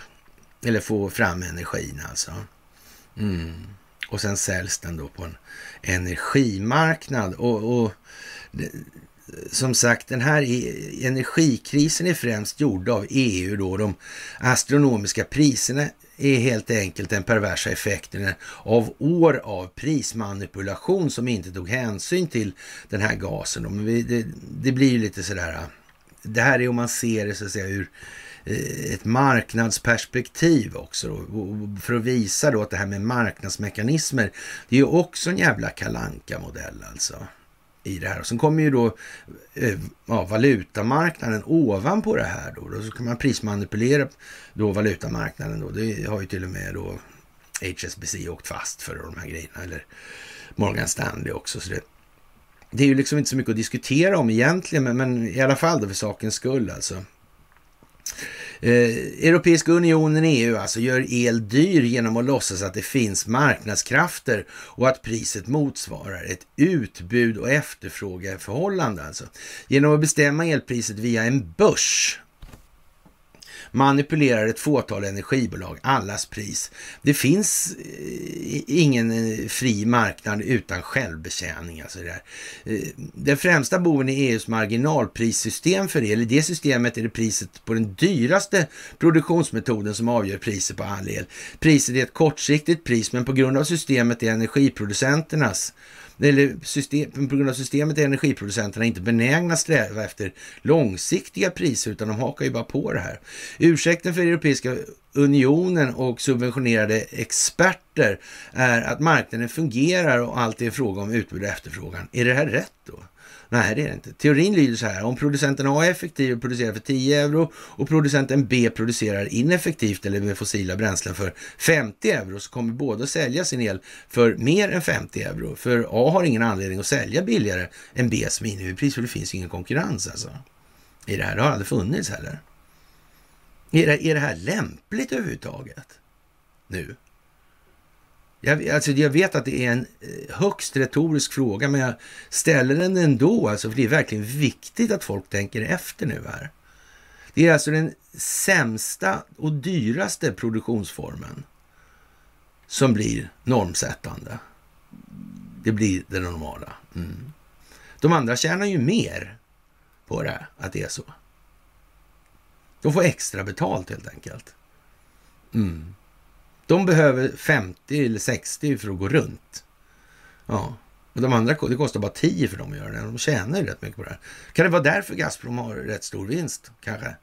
eller få fram energin alltså. Mm. Och sen säljs den då på en energimarknad och, och som sagt, den här e-, energikrisen är främst gjord av EU då. De astronomiska priserna är helt enkelt den perversa effekten av år av prismanipulation som inte tog hänsyn till den här gasen. Men det, det blir ju lite sådär, det här är om man ser det så att säga ur Eh, ett marknadsperspektiv också. Då, för att visa då att det här med marknadsmekanismer, det är ju också en jävla kalanka modell alltså i det här. Och sen kommer ju då eh, ja, valutamarknaden ovanpå det här. Då, då så kan man prismanipulera då valutamarknaden. Då. Det har ju till och med då HSBC åkt fast för de här grejerna. Eller Morgan Stanley också. Så det, det är ju liksom inte så mycket att diskutera om egentligen, men, men i alla fall då för sakens skull alltså. Eh, Europeiska unionen, EU, alltså gör el dyr genom att låtsas att det finns marknadskrafter och att priset motsvarar ett utbud och efterfrågeförhållande. Alltså. Genom att bestämma elpriset via en börs manipulerar ett fåtal energibolag allas pris. Det finns eh, ingen eh, fri marknad utan självbetjäning. Alltså det eh, Den främsta boven i EUs marginalprissystem för el, i det systemet är det priset på den dyraste produktionsmetoden som avgör priset på all el. Priset är ett kortsiktigt pris, men på grund av systemet är energiproducenternas eller system, på grund av systemet är energiproducenterna inte benägna att sträva efter långsiktiga priser utan de hakar ju bara på det här. Ursäkten för Europeiska unionen och subventionerade experter är att marknaden fungerar och allt är fråga om utbud och efterfrågan. Är det här rätt då? Nej, det är det inte. Teorin lyder så här. Om producenten A är effektiv och producerar för 10 euro och producenten B producerar ineffektivt eller med fossila bränslen för 50 euro så kommer båda sälja sin el för mer än 50 euro. För A har ingen anledning att sälja billigare än Bs minimipris för det finns ingen konkurrens alltså. I det här. Det har aldrig funnits heller. Är det, är det här lämpligt överhuvudtaget? Nu? Jag, alltså jag vet att det är en eh, högst retorisk fråga, men jag ställer den ändå, alltså, för det är verkligen viktigt att folk tänker efter nu här. Det är alltså den sämsta och dyraste produktionsformen som blir normsättande. Det blir det normala. Mm. De andra tjänar ju mer på det, att det är så. De får extra betalt helt enkelt. Mm. De behöver 50 eller 60 för att gå runt. Ja, och de andra det kostar bara 10 för dem att göra det. De tjänar ju rätt mycket på det här. Kan det vara därför Gazprom har rätt stor vinst? Kanske.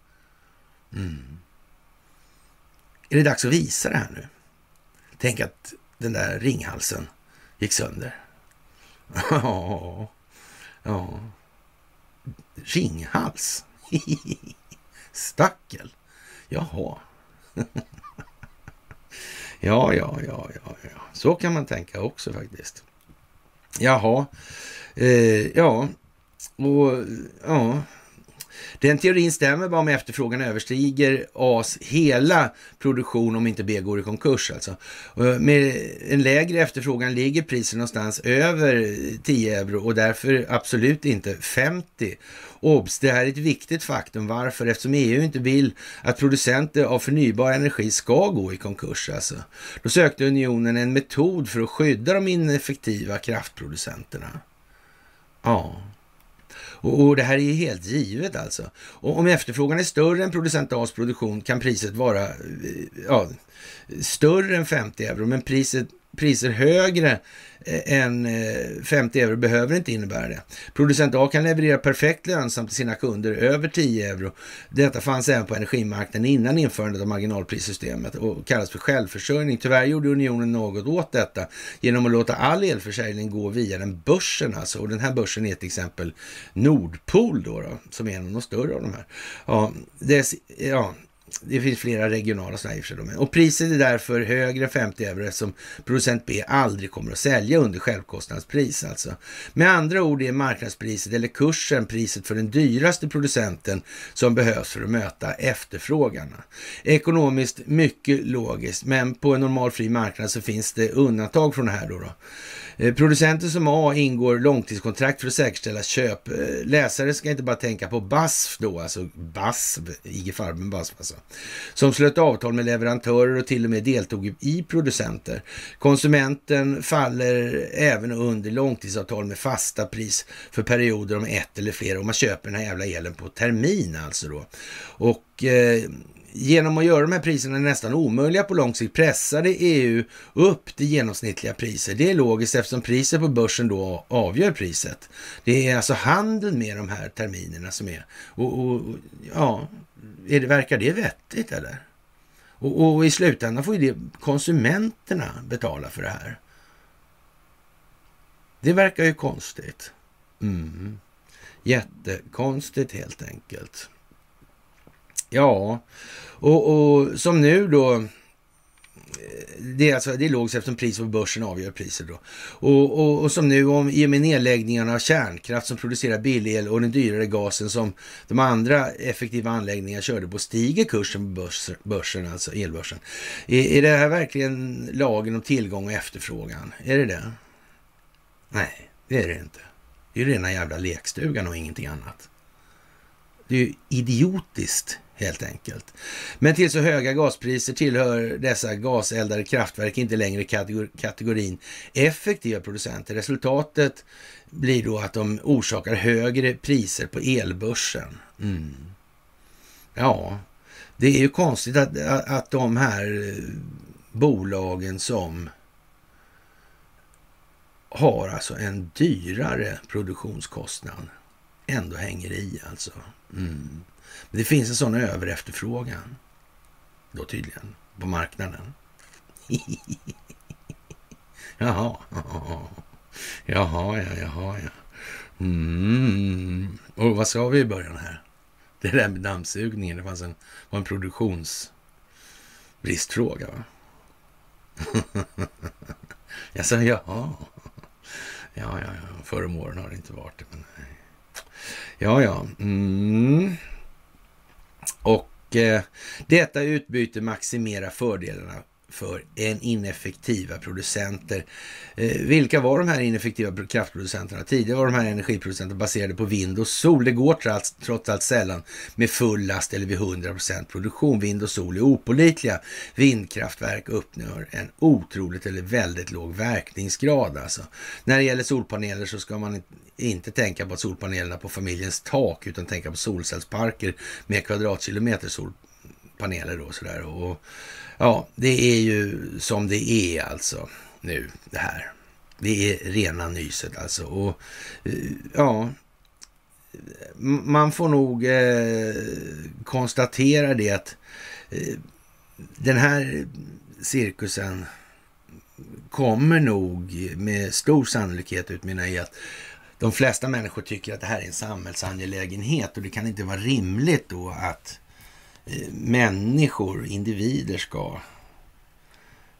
Mm. Är det dags att visa det här nu? Tänk att den där ringhalsen gick sönder. Ja, ja. Ringhals? Stackel? Jaha. Ja, ja, ja, ja, ja. Så kan man tänka också faktiskt. Jaha, eh, ja, och ja. Den teorin stämmer bara om efterfrågan överstiger A's hela produktion om inte B går i konkurs. Alltså. Med en lägre efterfrågan ligger priset någonstans över 10 euro och därför absolut inte 50. Obs! Det här är ett viktigt faktum. Varför? Eftersom EU inte vill att producenter av förnybar energi ska gå i konkurs. Alltså. Då sökte unionen en metod för att skydda de ineffektiva kraftproducenterna. Ja. Och, och, det här är helt givet alltså. Och om efterfrågan är större än producent A's produktion kan priset vara eh, ja, större än 50 euro, men priset, priser högre eh, än eh, 50 euro behöver inte innebära det. Producent A kan leverera perfekt lönsamt till sina kunder över 10 euro. Detta fanns även på energimarknaden innan införandet av marginalprissystemet och kallas för självförsörjning. Tyvärr gjorde unionen något åt detta genom att låta all elförsäljning gå via den börsen alltså. Och den här börsen är till exempel Nordpol då, då som är en av de större av de här. Ja, dess, ja, det finns flera regionala sådana i och Och priset är därför högre än 50 euro eftersom producent B aldrig kommer att sälja under självkostnadspris. Alltså. Med andra ord är marknadspriset eller kursen priset för den dyraste producenten som behövs för att möta efterfrågan. Ekonomiskt mycket logiskt, men på en normal fri marknad så finns det undantag från det här. Då, då. Eh, Producenter som A ingår långtidskontrakt för att säkerställa köp. Eh, läsare ska inte bara tänka på BASF då, alltså BASF, IG Farben BASF alltså, som slöt avtal med leverantörer och till och med deltog i producenter. Konsumenten faller även under långtidsavtal med fasta pris för perioder om ett eller flera och man köper den här jävla elen på termin alltså då. Och eh, genom att göra de här priserna nästan omöjliga på lång sikt pressade EU upp det genomsnittliga priset. Det är logiskt eftersom priset på börsen då avgör priset. Det är alltså handeln med de här terminerna som är. Och, och ja, är det, verkar det vettigt eller? Och, och, i slutändan får ju det konsumenterna betala för det här. Det verkar ju konstigt. Mm. Jättekonstigt helt enkelt. Ja, och, och som nu då det är, alltså, det är lågt eftersom priset på börsen avgör priset då. Och, och, och som nu om, i och med nedläggningarna av kärnkraft som producerar billig el och den dyrare gasen som de andra effektiva anläggningarna körde på stiger kursen på börs, börsen, alltså elbörsen. Är, är det här verkligen lagen om tillgång och efterfrågan? Är det det? Nej, det är det inte. Det är rena jävla lekstugan och ingenting annat. Det är ju idiotiskt helt enkelt. Men till så höga gaspriser tillhör dessa gaseldade kraftverk inte längre kategorin effektiva producenter. Resultatet blir då att de orsakar högre priser på elbörsen. Mm. Ja, det är ju konstigt att, att de här eh, bolagen som har alltså en dyrare produktionskostnad ändå hänger i alltså. Mm. Men det finns en sån överefterfrågan då tydligen på marknaden. jaha, jaha, ja, jaha, ja. Mm. Och vad sa vi i början här? Det där med dammsugningen, det fanns en, var en produktionsbristfråga. Va? jag sa jaha. Ja, ja, ja. Förr om åren har det inte varit det. Men... Ja, ja. Mm. Eh, detta utbyte maximerar fördelarna för en ineffektiva producenter. Eh, vilka var de här ineffektiva kraftproducenterna? Tidigare var de här energiproducenterna baserade på vind och sol. Det går trots, trots allt sällan med full last eller vid 100% produktion. Vind och sol är opolitliga. Vindkraftverk uppnår en otroligt eller väldigt låg verkningsgrad. Alltså. När det gäller solpaneler så ska man inte tänka på solpanelerna på familjens tak utan tänka på solcellsparker med kvadratkilometer paneler Då, sådär. Och, Ja, det är ju som det är alltså nu det här. Det är rena nyset alltså. Och eh, ja, man får nog eh, konstatera det att eh, den här cirkusen kommer nog med stor sannolikhet utmynna i att de flesta människor tycker att det här är en samhällsangelägenhet och det kan inte vara rimligt då att Eh, människor, individer ska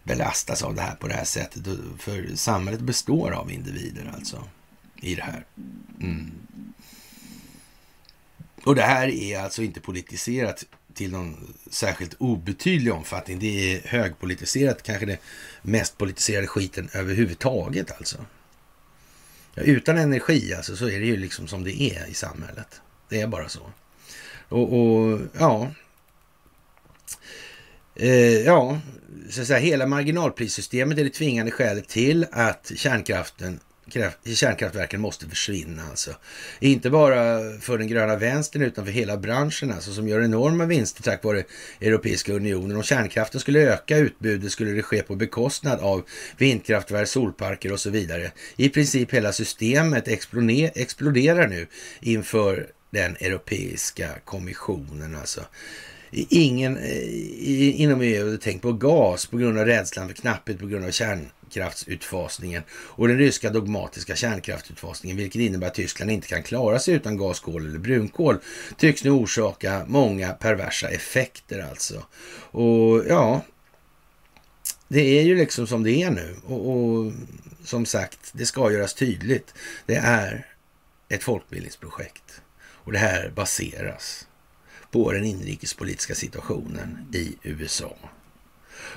belastas av det här på det här sättet. För samhället består av individer alltså i det här. Mm. Och det här är alltså inte politiserat till någon särskilt obetydlig omfattning. Det är högpolitiserat, kanske det mest politiserade skiten överhuvudtaget alltså. Ja, utan energi alltså så är det ju liksom som det är i samhället. Det är bara så. Och, och ja, Eh, ja, så att säga, hela marginalprissystemet är det tvingande skälet till att kärnkraften kärnkraftverken måste försvinna alltså. Inte bara för den gröna vänstern utan för hela branschen alltså som gör enorma vinster tack vare Europeiska unionen. Om kärnkraften skulle öka utbudet skulle det ske på bekostnad av vindkraftverk, solparker och så vidare. I princip hela systemet exploderar nu inför den Europeiska kommissionen alltså ingen eh, inom EU hade tänkt på gas på grund av rädslan för knapphet på grund av kärnkraftsutfasningen och den ryska dogmatiska kärnkraftsutfasningen, vilket innebär att Tyskland inte kan klara sig utan gas, kol eller brunkol, tycks nu orsaka många perversa effekter alltså. Och ja, det är ju liksom som det är nu och, och som sagt, det ska göras tydligt. Det är ett folkbildningsprojekt och det här baseras på den inrikespolitiska situationen i USA.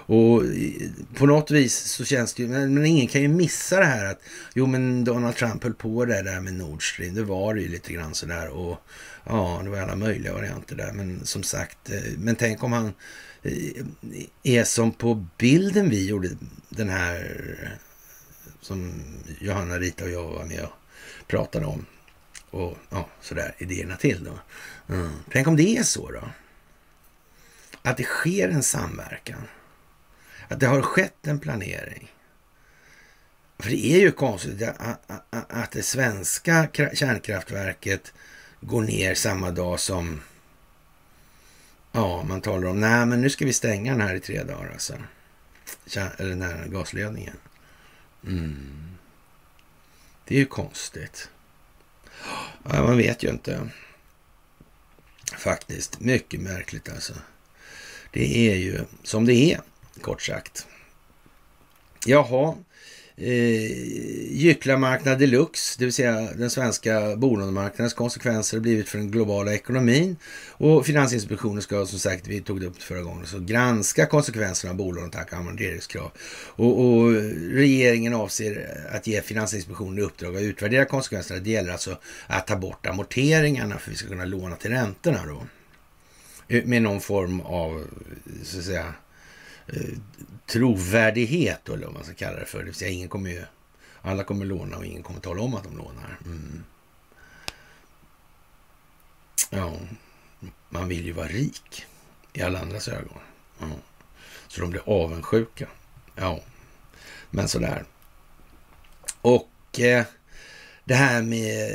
Och eh, på något vis så känns det ju, men ingen kan ju missa det här att jo men Donald Trump höll på det där med Nord Stream, det var det ju lite grann sådär och ja, det var alla möjliga varianter där, men som sagt, eh, men tänk om han eh, är som på bilden vi gjorde den här som Johanna, Rita och jag var med och pratade om och ja, sådär idéerna till då. Mm. Tänk om det är så då? Att det sker en samverkan. Att det har skett en planering. För det är ju konstigt att det svenska kärnkraftverket går ner samma dag som ja, man talar om nej men nu ska vi stänga den här i tre dagar alltså. Eller den här gasledningen. Mm. Det är ju konstigt. Ja, man vet ju inte. Faktiskt. Mycket märkligt alltså. Det är ju som det är. kort sagt. Jaha, eh, gycklarmarknad deluxe, det vill säga den svenska bolånemarknadens konsekvenser har blivit för den globala ekonomin. Och Finansinspektionen ska som sagt, vi tog det upp förra gången, så granska konsekvenserna av bolånetack och amorteringskrav. Och, och regeringen avser att ge Finansinspektionen i uppdrag att utvärdera konsekvenserna. Det gäller alltså att ta bort amorteringarna för att vi ska kunna låna till räntorna då. Eh, med någon form av, så att säga, eh, trovärdighet, eller vad man ska kalla det för. Det vill säga, ingen kommer ju, alla kommer låna och ingen kommer tala om att de lånar. Mm. Ja, man vill ju vara rik i alla andras ögon. Ja. Så de blir avundsjuka. Ja, men sådär. Och eh, det här med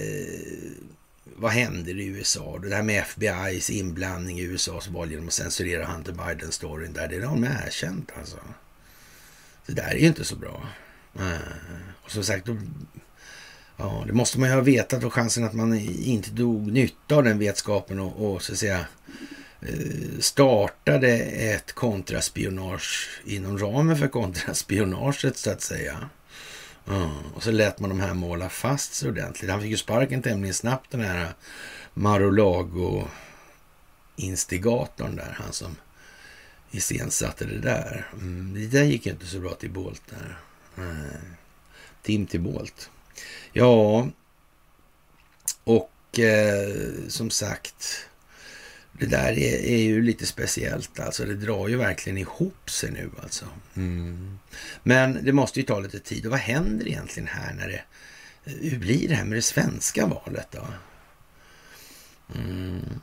vad händer i USA? Det här med FBI's inblandning i USAs val genom att censurera Hunter Biden-storyn där, det har de erkänt alltså. Det där är ju inte så bra. Eh, och som sagt, då, ja, det måste man ju ha vetat och chansen att man inte drog nytta av den vetskapen och, och så att säga eh, startade ett kontraspionage inom ramen för kontraspionaget så att säga. Mm. Och så lät man de här måla fast sig ordentligt. Han fick ju sparken tämligen snabbt den här Marolago-instigatorn där. Han som iscensatte det där. Mm, det där gick ju inte så bra till Bolt där. Nej. Tim till Bolt. Ja, och eh, som sagt, det där är, är, ju lite speciellt. Alltså, det drar ju verkligen ihop sig nu alltså. Mm. Men det måste ju ta lite tid. Och vad händer egentligen här när det... Hur blir det här med det svenska valet då? Mm.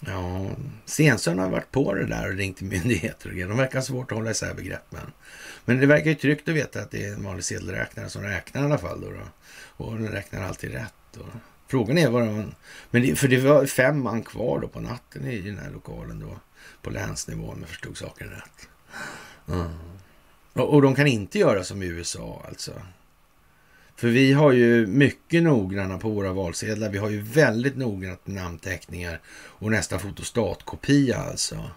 Ja, Stensson har varit på det där och ringt till myndigheter och grejer. De verkar ha svårt att hålla isär begreppen. Men det verkar ju tryggt att veta att det är en vanlig sedelräknare som räknar i alla fall. Då, då. Och den räknar alltid rätt. Då. Frågan är vad de... Men det, för det var fem man kvar då på natten i den här lokalen då. På länsnivå om jag förstod saken rätt. Mm. Och, och de kan inte göra som i USA alltså. För vi har ju mycket noggranna på våra valsedlar. Vi har ju väldigt noggrant namnteckningar och nästan fotostatkopia alltså.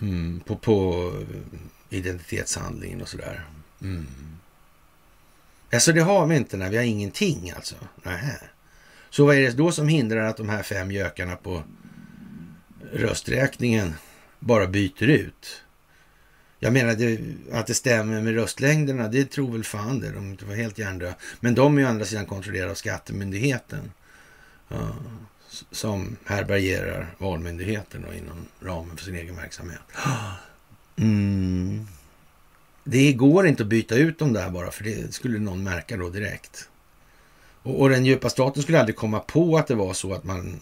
Mm, på, på identitetshandlingen och sådär. Mm. Alltså det har vi inte när vi har ingenting alltså. Nähä. Så vad är det då som hindrar att de här fem gökarna på rösträkningen bara byter ut? Jag menar det, att det stämmer med röstlängderna, det tror väl fan det. De var helt hjärndöda. Men de är ju andra sidan kontrollerade av Skattemyndigheten. Uh, som härbärgerar Valmyndigheten då, inom ramen för sin egen verksamhet. Mm. Det går inte att byta ut dem där bara, för det skulle någon märka då direkt. Och, och den djupa staten skulle aldrig komma på att det var så att man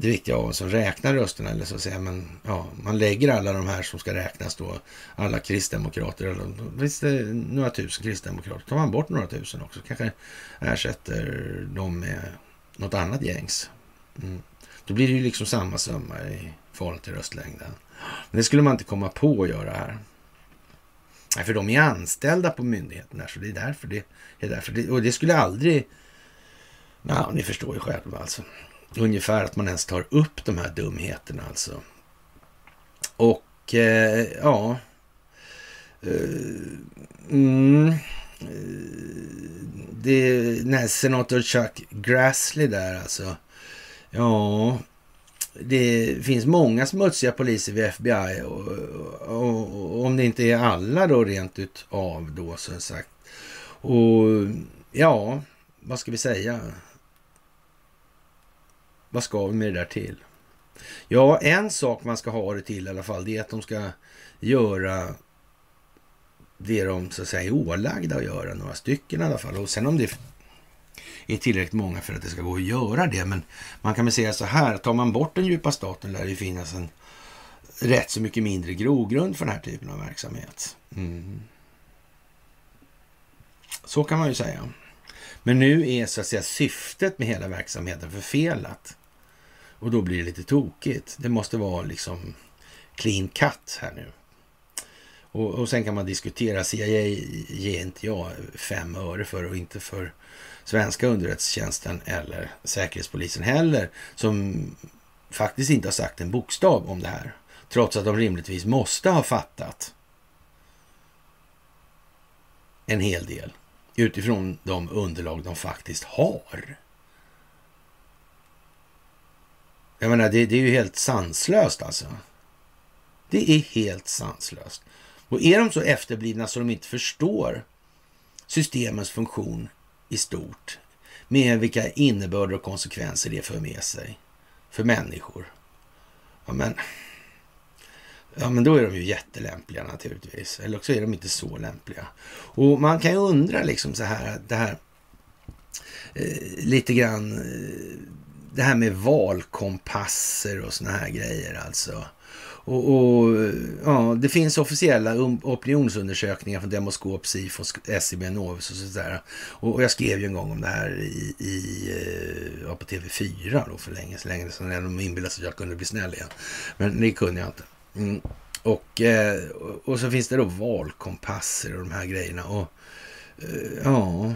det viktiga av som räknar rösterna. Eller så att säga. Men ja, man lägger alla de här som ska räknas då, alla kristdemokrater, eller finns det eh, några tusen kristdemokrater, tar man bort några tusen också, kanske ersätter dem med något annat gängs. Mm. Då blir det ju liksom samma summa i förhållande till röstlängden. Men det skulle man inte komma på att göra här. Nej, för de är anställda på myndigheten så det är därför det är därför. Det, och det skulle aldrig... Ja, ni förstår ju själva alltså. Ungefär att man ens tar upp de här dumheterna alltså. Och eh, ja... Uh, mm, eh, det, nej, senator Chuck Grassley där alltså. Ja, det finns många smutsiga poliser vid FBI och, och, och, om det inte är alla då rent utav då som sagt. Och ja, vad ska vi säga? Vad ska vi med det där till? Ja, en sak man ska ha det till i alla fall, det är att de ska göra det de så att säga är ålagda att göra, några stycken i alla fall. Och sen om det är tillräckligt många för att det ska gå att göra det. Men man kan väl säga så här, tar man bort den djupa staten lär det finnas en rätt så mycket mindre grogrund för den här typen av verksamhet. Mm. Så kan man ju säga. Men nu är så att säga syftet med hela verksamheten förfelat. Och då blir det lite tokigt. Det måste vara liksom clean cut här nu. Och, och sen kan man diskutera, CIA ger inte jag fem öre för och inte för svenska underrättelsetjänsten eller Säkerhetspolisen heller, som faktiskt inte har sagt en bokstav om det här. Trots att de rimligtvis måste ha fattat en hel del utifrån de underlag de faktiskt har. Jag menar, det, det är ju helt sanslöst alltså. Det är helt sanslöst. Och är de så efterblivna så de inte förstår systemens funktion i stort med vilka innebörder och konsekvenser det för med sig för människor. Ja, men, ja, men då är de ju jättelämpliga naturligtvis. Eller också är de inte så lämpliga. Och man kan ju undra liksom så här, det här eh, lite grann eh, det här med valkompasser och såna här grejer alltså. Och, och, ja, det finns officiella um, opinionsundersökningar från Demoskop, Sifo, SCB, Novus och sådär. Och, och jag skrev ju en gång om det här i, i eh, ja, på TV4 då för länge, så länge sedan. De inbillade sig att jag kunde bli snäll igen. Men det kunde jag inte. Mm. Och, eh, och så finns det då valkompasser och de här grejerna. Och eh, ja,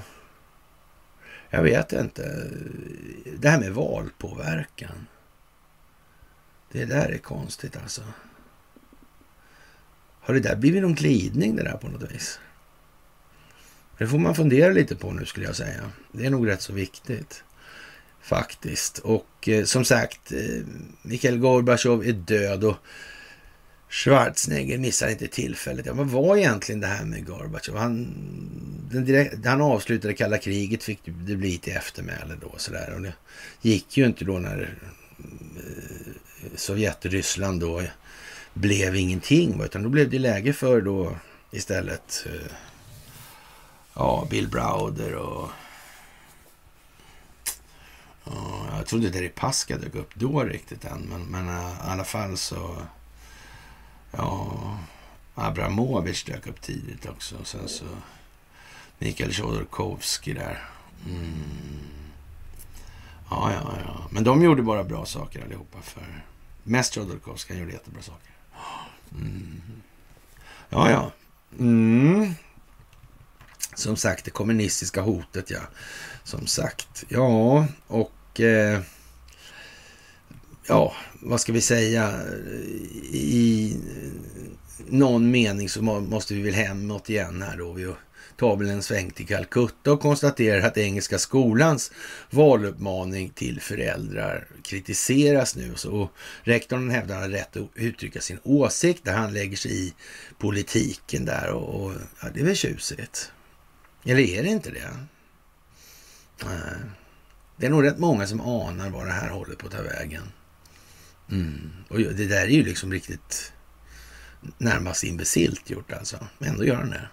jag vet inte. Det här med valpåverkan. Det där är konstigt alltså. Har det där blivit någon glidning det där på något vis? Det får man fundera lite på nu skulle jag säga. Det är nog rätt så viktigt faktiskt. Och eh, som sagt, eh, Mikhail Gorbachev är död och Schwarzenegger missar inte tillfället. Ja, vad var egentligen det här med Gorbachev? Han, direkt, han avslutade kalla kriget, fick det bli till eftermäle då. Sådär. Och det gick ju inte då när eh, Sovjetryssland då blev ingenting. Utan då blev det läge för då istället eh, ja, Bill Browder och ja, jag trodde Deripaska dök upp då riktigt än. Men, men eh, i alla fall så ja, Abramovic dök upp tidigt också. Och sen så Mikael Chodorkovskij där. Mm. Ja, ja, ja. Men de gjorde bara bra saker allihopa för Mest Chodorkovsky han gjorde jättebra saker. Mm. Ja, ja. Mm. Som sagt, det kommunistiska hotet, ja. Som sagt, ja, och... Eh, ja, vad ska vi säga? I någon mening så måste vi väl hemåt igen här då. Vi tar väl en sväng till Calcutta och konstaterar att Engelska skolans valuppmaning till föräldrar kritiseras nu. Så rektorn hävdar att han har rätt att uttrycka sin åsikt där han lägger sig i politiken där och, och ja, det är väl tjusigt. Eller är det inte det? Nej. Det är nog rätt många som anar var det här håller på att ta vägen. Mm. Och det där är ju liksom riktigt närmast imbecilt gjort alltså. Men ändå gör han det.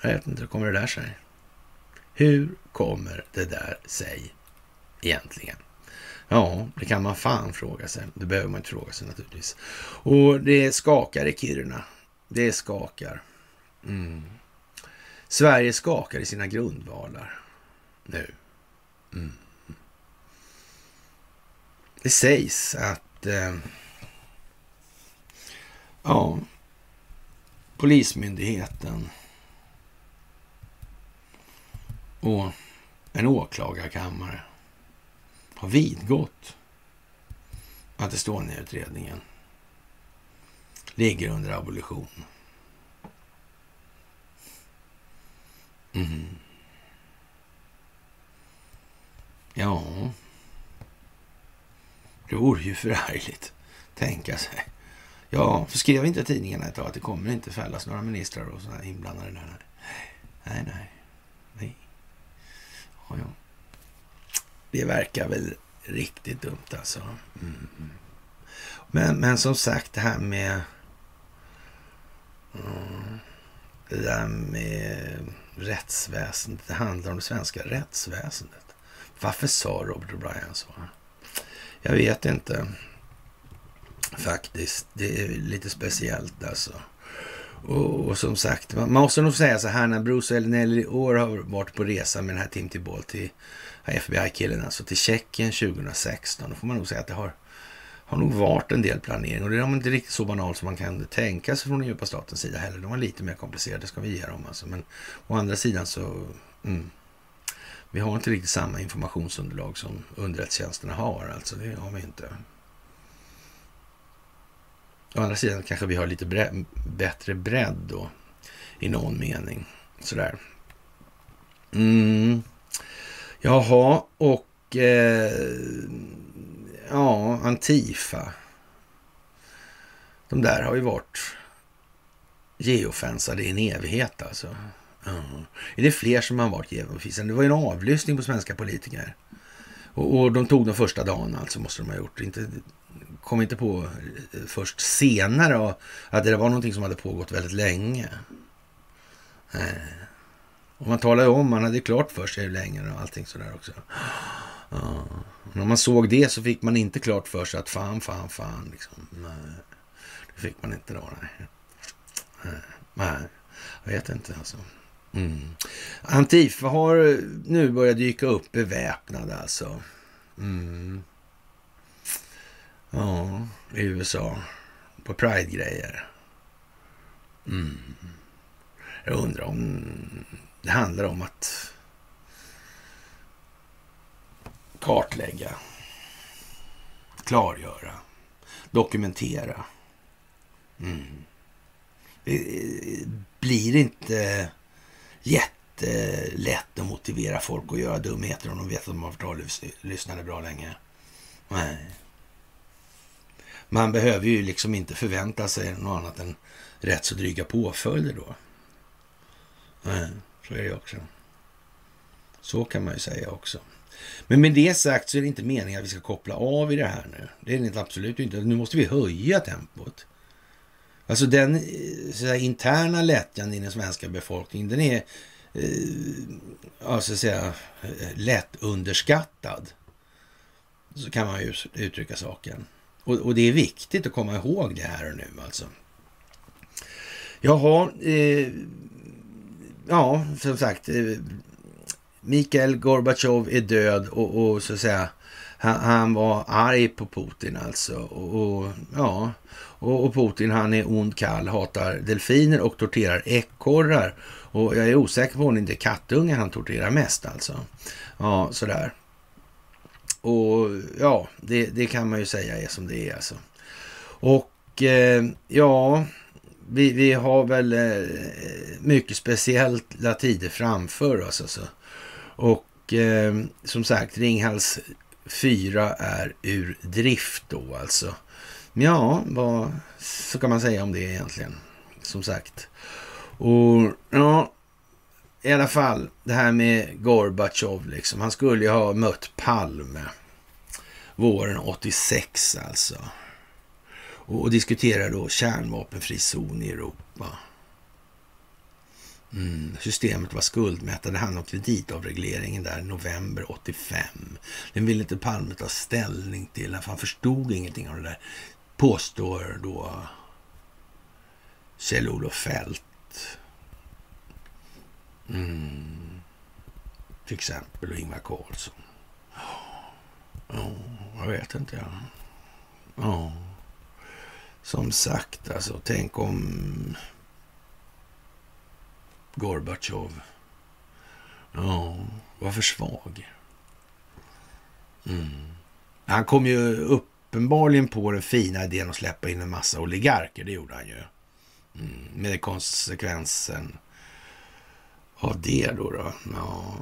Jag vet inte, hur kommer det där sig? Hur kommer det där sig egentligen? Ja, det kan man fan fråga sig. Det behöver man inte fråga sig naturligtvis. Och det skakar i Kiruna. Det skakar. Mm. Sverige skakar i sina grundvalar nu. Mm. Det sägs att eh, ja, Polismyndigheten och en åklagarkammare har vidgått att Estonia-utredningen ligger under abolition. Mm. Ja, det vore ju förargligt, tänka sig. Ja, för skrev inte tidningarna ett tag att det kommer inte fällas några ministrar och sådana inblandade där? Nej, nej. Ja, ja. Det verkar väl riktigt dumt alltså. Mm. Men, men som sagt, det här med... Mm, det där med rättsväsendet. Det handlar om det svenska rättsväsendet. Varför sa Robert O'Brien så? Jag vet inte. Faktiskt. Det är lite speciellt alltså. Och, och, som sagt, man måste nog säga så här när Bruce Elnell i år har varit på resa med den här Tim Tibol till FBI-killen, alltså till Tjeckien 2016. Då får man nog säga att det har, har nog varit en del planering. Och det är inte riktigt så banalt som man kan tänka sig från den djupa statens sida heller. De var lite mer komplicerade, ska vi ge dem alltså. Men å andra sidan så, mm, vi har inte riktigt samma informationsunderlag som underrättelsetjänsterna har. Alltså det har vi inte. Å andra sidan kanske vi har lite bre bättre bredd då i någon mening. Sådär. Mm. Jaha, och eh, ja, Antifa. De där har ju varit geofensade i en evighet alltså. Uh. Är det fler som har varit geofensade? Det var ju en avlyssning på svenska politiker. Och, och, de tog den första dagen alltså, måste de ha gjort. Inte, kom inte på eh, först senare att det var någonting som hade pågått väldigt länge. Nej. Och man talade om, man hade klart för sig hur länge och allting sådär också. Ja. När man såg det så fick man inte klart för sig att fan, fan, fan. Liksom. Nej. Det fick man inte då. Nej. Nej, jag vet inte alltså. Mm. Antifa har eh, nu börjat dyka upp beväpnade alltså. Mm. Ja, i USA. På Pride-grejer. Mm. Jag undrar om det handlar om att kartlägga, klargöra, dokumentera. Mm. Det eh, blir inte jättelätt att motivera folk att göra dumheter om de vet att de har varit lyssnade bra länge. Nej. Man behöver ju liksom inte förvänta sig något annat än rätt så dryga påföljder då. Nej, så är det också. Så kan man ju säga också. Men med det sagt så är det inte meningen att vi ska koppla av i det här nu. Det är det absolut inte. Nu måste vi höja tempot. Alltså den eh, så interna lättjan i den svenska befolkningen, den är eh, alltså säga, eh, lätt underskattad. Så kan man ju uttrycka saken. Och, och, det är viktigt att komma ihåg det här och nu alltså. Jaha, eh, ja som sagt. Eh, Mikhail Gorbatjov är död och, och så att säga han, han, var arg på Putin alltså. Och, och ja, och, och, Putin han är ond kall, hatar delfiner och torterar ekorrar. Och jag är osäker på om det inte är kattungar han torterar mest alltså. Ja, sådär. Och ja, det, det kan man ju säga är som det är alltså. Och eh, ja, vi, vi har väl eh, mycket speciella tider framför oss alltså. Och eh, som sagt, Ringhals Fyra är ur drift då alltså. Ja, vad så kan man säga om det egentligen? Som sagt. Och ja, i alla fall det här med Gorbatjov liksom. Han skulle ju ha mött Palme våren 86 alltså. Och, och diskutera då kärnvapenfri zon i Europa. Mm, systemet var skuldmättade. Han och kreditavregleringen där november 85. Den ville inte Palme ta ställning till. För han förstod ingenting av det där. Påstår då Kjell-Olof Fält. Mm, till exempel och Ingvar Carlsson. Ja, jag vet inte. Ja. ja. Som sagt, alltså, tänk om Gorbatjov. Ja, var för svag. Mm. Han kom ju uppenbarligen på den fina idén att släppa in en massa oligarker. Det gjorde han ju. Mm. Med konsekvensen av det då. då. Ja.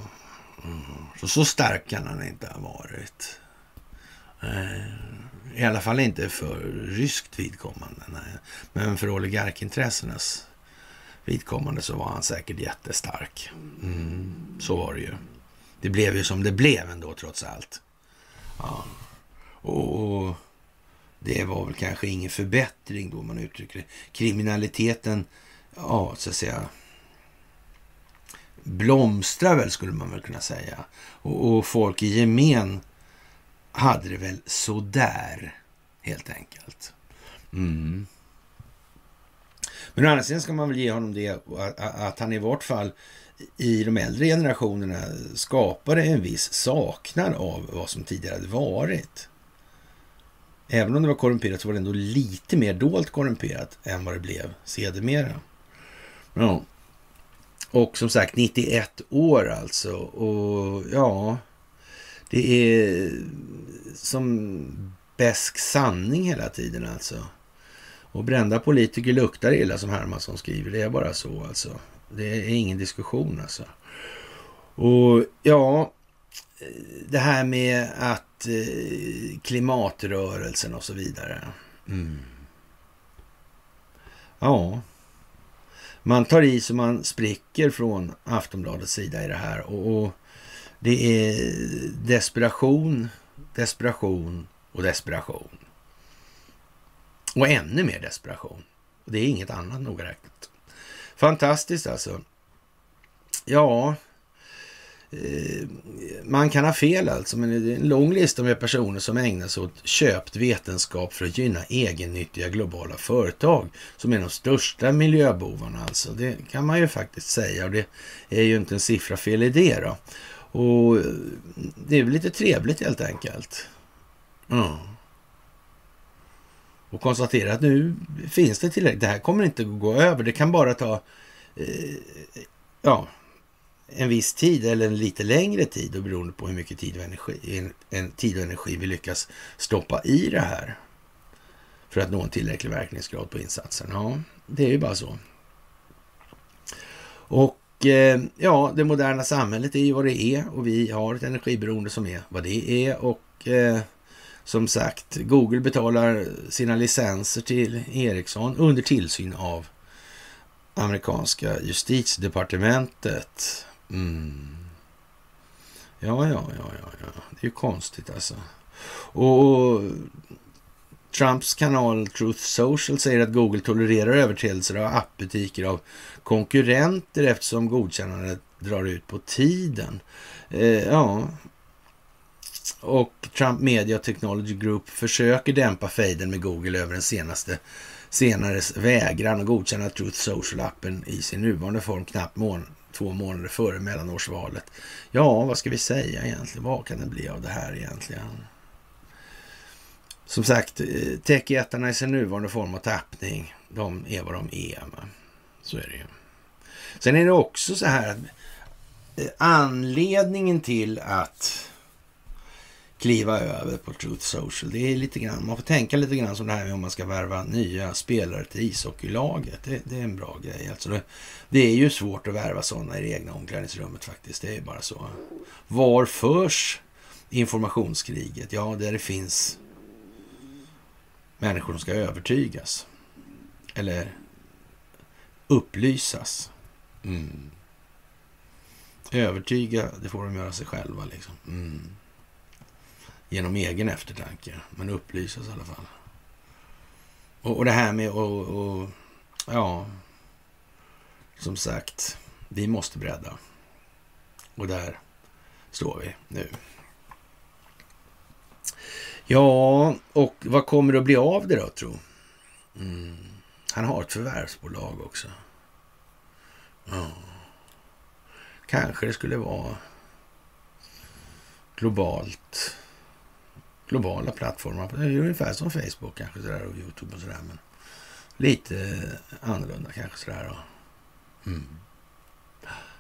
Mm. Så, så stark kan han inte ha varit. Eh, I alla fall inte för ryskt vidkommande. Nej. Men för oligarkintressenas vidkommande så var han säkert jättestark. Mm, så var det ju. Det blev ju som det blev ändå trots allt. Ja. Och, och det var väl kanske ingen förbättring då man uttrycker det. Kriminaliteten, ja så att säga, blomstrar väl skulle man väl kunna säga. Och, och folk i gemen hade det väl sådär helt enkelt. Mm. Men å andra sidan ska man väl ge honom det att han i vart fall i de äldre generationerna skapade en viss saknad av vad som tidigare hade varit. Även om det var korrumperat så var det ändå lite mer dolt korrumperat än vad det blev sedermera. Ja. Och som sagt 91 år alltså. Och ja, det är som bäsk sanning hela tiden alltså. Och brända politiker luktar illa som Hermansson skriver. Det är bara så alltså. Det är ingen diskussion alltså. Och ja, eh, det här med att eh, klimatrörelsen och så vidare. Mm. Ja, man tar i så man spricker från Aftonbladets sida i det här. Och, och det är desperation, desperation och desperation. Och ännu mer desperation. Det är inget annat noga räknat. Fantastiskt alltså. Ja, eh, man kan ha fel alltså, men det är en lång lista med personer som ägnar sig åt köpt vetenskap för att gynna egennyttiga globala företag som är de största miljöbovarna alltså. Det kan man ju faktiskt säga och det är ju inte en siffra fel i det då. Och eh, det är väl lite trevligt helt enkelt. Mm och konstatera att nu finns det tillräckligt. Det här kommer inte att gå över. Det kan bara ta eh, ja, en viss tid eller en lite längre tid och beroende på hur mycket tid och, energi, en, en tid och energi vi lyckas stoppa i det här för att nå en tillräcklig verkningsgrad på insatsen. Ja, det är ju bara så. Och eh, ja, det moderna samhället är ju vad det är och vi har ett energiberoende som är vad det är och eh, som sagt, Google betalar sina licenser till Ericsson under tillsyn av amerikanska justitiedepartementet. Mm. Ja, ja, ja, ja, ja, det är ju konstigt alltså. Och Trumps kanal Truth Social säger att Google tolererar överträdelser av appbutiker av konkurrenter eftersom godkännandet drar ut på tiden. Eh, ja, och Trump Media Technology Group försöker dämpa fejden med Google över den senaste senares vägran att godkänna Truth Social-appen i sin nuvarande form knappt mån två månader före mellanårsvalet. Ja, vad ska vi säga egentligen? Vad kan det bli av det här egentligen? Som sagt, eh, techjättarna i sin nuvarande form av tappning, de är vad de är. Så är det ju. Sen är det också så här att eh, anledningen till att kliva över på Truth Social. Det är lite grann, man får tänka lite grann som det här med om man ska värva nya spelare till ishockeylaget. Det, det är en bra grej. Alltså det, det, är ju svårt att värva sådana i det egna omklädningsrummet faktiskt. Det är bara så. Var förs informationskriget? Ja, där det finns människor som ska övertygas. Eller upplysas. Mm. Övertyga, det får de göra sig själva liksom. Mm genom egen eftertanke, men upplysas i alla fall. Och, och det här med att, ja, som sagt, vi måste bredda. Och där står vi nu. Ja, och vad kommer det att bli av det då, tro? Mm. Han har ett förvärvsbolag också. Ja. Kanske det skulle vara globalt globala plattformar. Det är ungefär som Facebook kanske sådär och Youtube och sådär. Men lite annorlunda kanske sådär. Mm.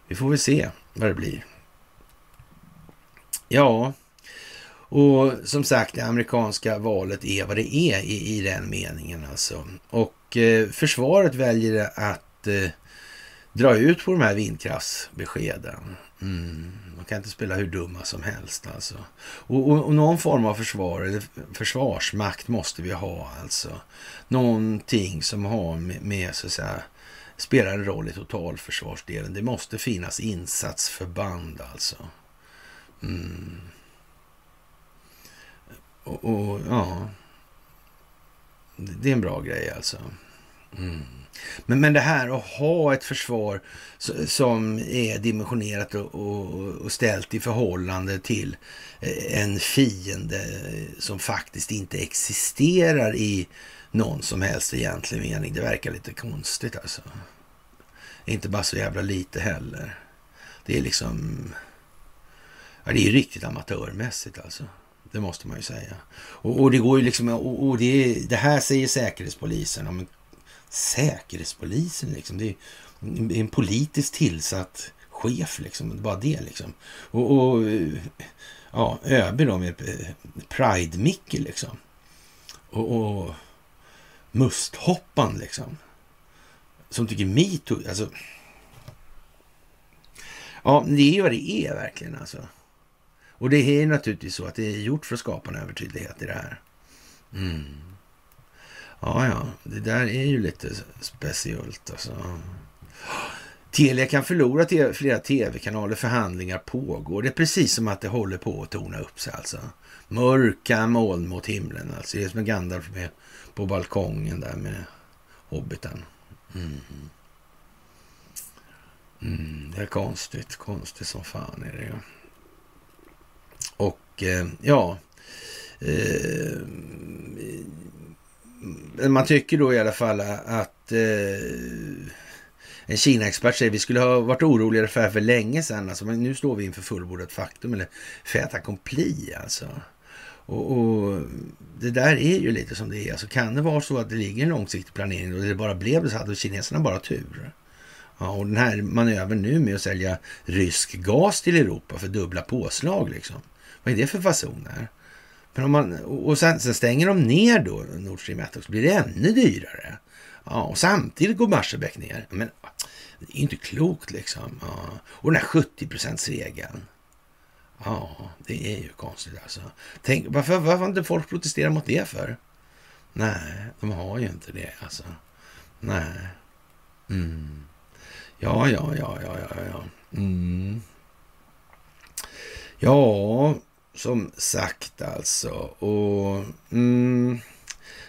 Vi får väl se vad det blir. Ja, och som sagt, det amerikanska valet är vad det är i, i den meningen alltså. Och eh, försvaret väljer att eh, dra ut på de här vindkraftsbeskeden. Mm. Man kan inte spela hur dumma som helst alltså. Och, och, och, någon form av försvar eller försvarsmakt måste vi ha alltså. Någonting som har med, med så att säga spelar en roll i totalförsvarsdelen. Det måste finnas insatsförband alltså. Mm. Och, och, ja, det är en bra grej alltså. Mm. Men, men det här att ha ett försvar som är dimensionerat och, och, och ställt i förhållande till eh, en fiende eh, som faktiskt inte existerar i någon som helst egentlig mening. Det verkar lite konstigt alltså. Inte bara så jävla lite heller. Det är liksom... Ja, det är ju riktigt amatörmässigt alltså. Det måste man ju säga. Och, och det går ju liksom... Och, och det, det, här säger Säkerhetspolisen. Säkerhetspolisen liksom. Det är en politiskt tillsatt chef liksom. Bara det liksom. Och, och ja, ÖB då med eh, Pride-Micke liksom. Och, och musthoppan liksom. Som tycker metoo, alltså. Ja, det är ju vad det är verkligen alltså. Och det är naturligtvis så att det är gjort för att skapa en övertydlighet i det här. Mm. Ja, ja, det där är ju lite speciellt alltså. Telia kan förlora flera tv-kanaler, förhandlingar pågår. Det är precis som att det håller på att torna upp sig alltså. Mörka moln mot himlen alltså. Det är som en Gandalf med på balkongen där med hobbiten. Mm. Mm, det är konstigt, konstigt som fan är det ju. Och eh, ja, eh, man tycker då i alla fall att eh, en Kina-expert säger att vi skulle ha varit oroligare för för länge sedan. Alltså, men nu står vi inför fullbordat faktum, eller fait accompli alltså. Och, och, det där är ju lite som det är. Alltså, kan det vara så att det ligger en långsiktig planering och det bara blev så hade kineserna bara tur. Ja, och den här manövern nu med att sälja rysk gas till Europa för dubbla påslag liksom. Vad är det för fasoner? Men om man, och sen, sen stänger de ner då Nord Stream 1 så blir det ännu dyrare. Ja, och samtidigt går Barsebäck ner. Men det är ju inte klokt liksom. Ja. Och den här 70-procentsregeln. Ja, det är ju konstigt alltså. Tänk, varför, varför har inte folk protesterat mot det för? Nej, de har ju inte det alltså. Nej. Mm. Ja, ja, ja, ja, ja, ja. Mm. Ja, som sagt alltså. Och mm,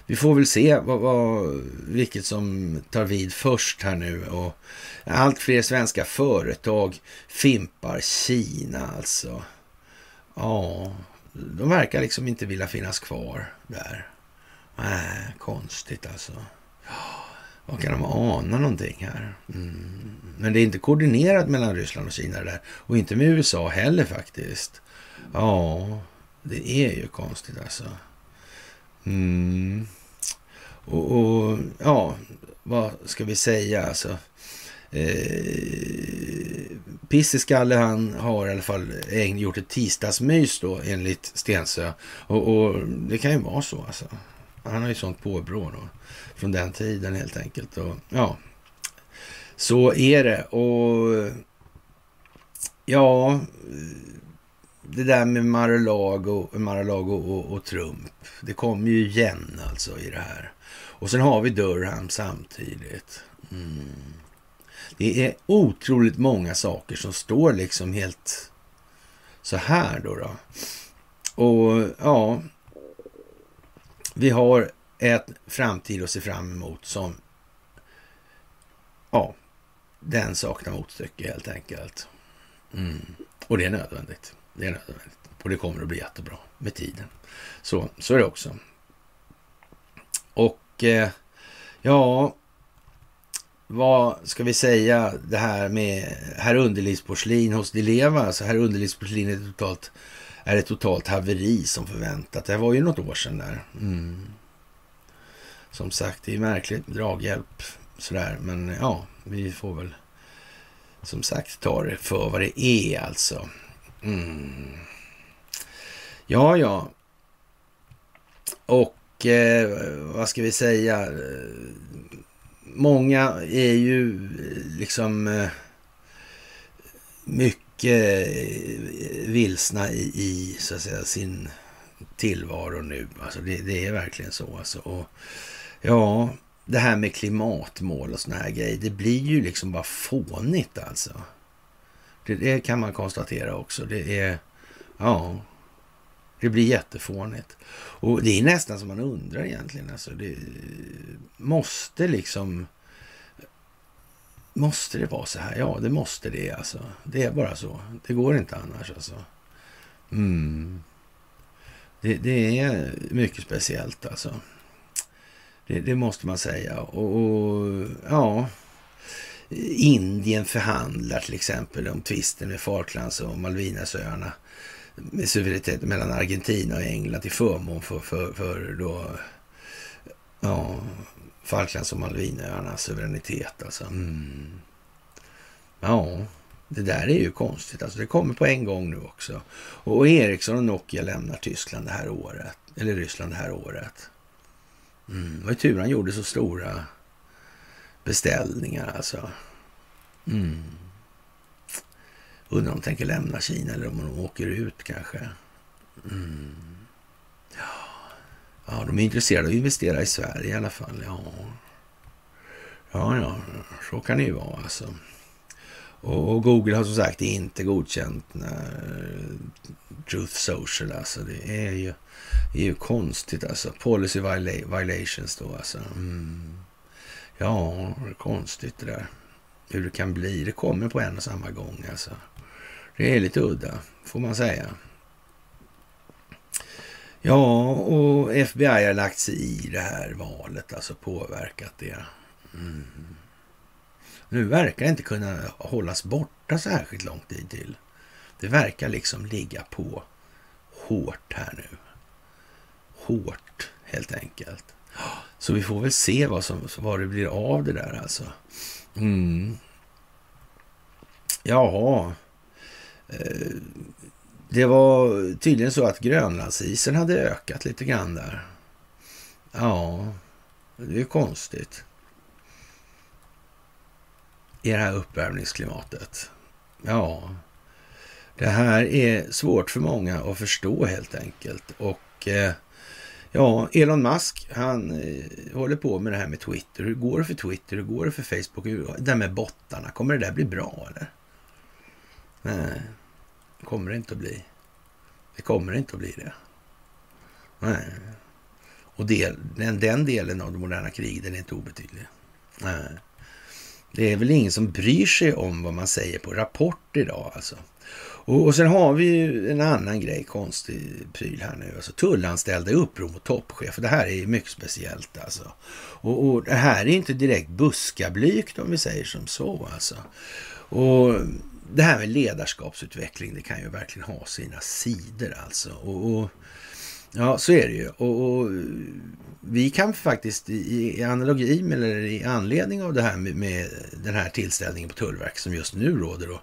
vi får väl se vad, vad, vilket som tar vid först här nu. Och allt fler svenska företag fimpar Kina alltså. Ja, de verkar liksom inte vilja finnas kvar där. Nej, konstigt alltså. Vad kan de ana någonting här? Mm. Men det är inte koordinerat mellan Ryssland och Kina där. Och inte med USA heller faktiskt. Ja, det är ju konstigt alltså. Mm. Och, och, ja, vad ska vi säga alltså? Eh, Pisseskalle han har i alla fall gjort ett tisdagsmys då enligt Stensö. Och, och, det kan ju vara så alltså. Han har ju sånt påbrå då. Från den tiden helt enkelt. Och, ja, så är det. Och ja, det där med Mar-a-Lago, Mar-a-Lago och, och, Trump. Det kommer ju igen alltså i det här. Och sen har vi Durham samtidigt. Mm. Det är otroligt många saker som står liksom helt så här då. då. Och ja, vi har ett framtid att se fram emot som ja, den saknar motstycke helt enkelt. Mm. Och det är nödvändigt. Det är nödvändigt. Och det kommer att bli jättebra med tiden. Så, så är det också. Och eh, ja, vad ska vi säga det här med herr underlivsporslin hos Dileva? Alltså herr underlivsporslin är totalt, är ett totalt haveri som förväntat. Det var ju något år sedan där. Mm. Som sagt, det är märkligt draghjälp sådär. Men ja, vi får väl som sagt ta det för vad det är alltså. Mm. Ja, ja. Och eh, vad ska vi säga? Många är ju eh, liksom eh, mycket eh, vilsna i, i, så att säga, sin tillvaro nu. Alltså det, det är verkligen så. Alltså. Och, ja, det här med klimatmål och såna här grejer, det blir ju liksom bara fånigt alltså. Det, det kan man konstatera också. Det är, ja, det blir jättefånigt. Och det är nästan som man undrar egentligen. Alltså, det måste liksom... Måste det vara så här? Ja, det måste det alltså. Det är bara så. Det går inte annars alltså. Mm. Det, det är mycket speciellt alltså. Det, det måste man säga. Och, och, ja, Indien förhandlar till exempel om tvisten med Falklands och Malvinasöarna med suveränitet mellan Argentina och England till förmån för, för, för då, ja, Falklands och Malvinöarnas suveränitet. Alltså. Mm. Ja, det där är ju konstigt. Alltså, det kommer på en gång nu också. Och Ericsson och Nokia lämnar Tyskland det här året, eller Ryssland det här året. Mm. Vad tur han gjorde så stora beställningar alltså. Mm. Undrar om de tänker lämna Kina eller om de åker ut kanske. Mm. Ja. ja, de är intresserade av att investera i Sverige i alla fall. Ja, ja, ja så kan det ju vara alltså. Och Google har som sagt inte godkänt eh, Truth Social. Alltså det är ju, det är ju konstigt alltså. Policy violations då alltså. Mm. Ja, det är konstigt det där. Hur det kan bli. Det kommer på en och samma gång alltså. Det är lite udda, får man säga. Ja, och FBI har lagt sig i det här valet, alltså påverkat det. Mm. Nu verkar det inte kunna hållas borta särskilt lång tid till. Det verkar liksom ligga på hårt här nu. Hårt, helt enkelt. Så vi får väl se vad, som, vad det blir av det där alltså. Mm. Jaha. Eh, det var tydligen så att Grönlandsisen hade ökat lite grann där. Ja, det är konstigt. I det här uppvärmningsklimatet. Ja, det här är svårt för många att förstå helt enkelt. Och eh, ja, Elon Musk, han eh, håller på med det här med Twitter. Hur går det för Twitter? Hur går det för Facebook? Hur, det där med bottarna, kommer det där bli bra eller? Nej, det kommer det inte att bli. Det kommer inte att bli det. Nej. Och del, den, den delen av det moderna kriget, den är inte obetydlig. Nej. Det är väl ingen som bryr sig om vad man säger på Rapport idag alltså. Och, och sen har vi ju en annan grej, konstig pryl här nu. Alltså tullanställda i uppror mot toppchef. Det här är ju mycket speciellt alltså. Och, och det här är inte direkt buskablygt om vi säger som så alltså. Och det här med ledarskapsutveckling, det kan ju verkligen ha sina sidor alltså. Och, och ja, så är det ju. Och, och, vi kan faktiskt i, i analogi med, eller i anledning av det här med, med, den här tillställningen på Tullverket som just nu råder då,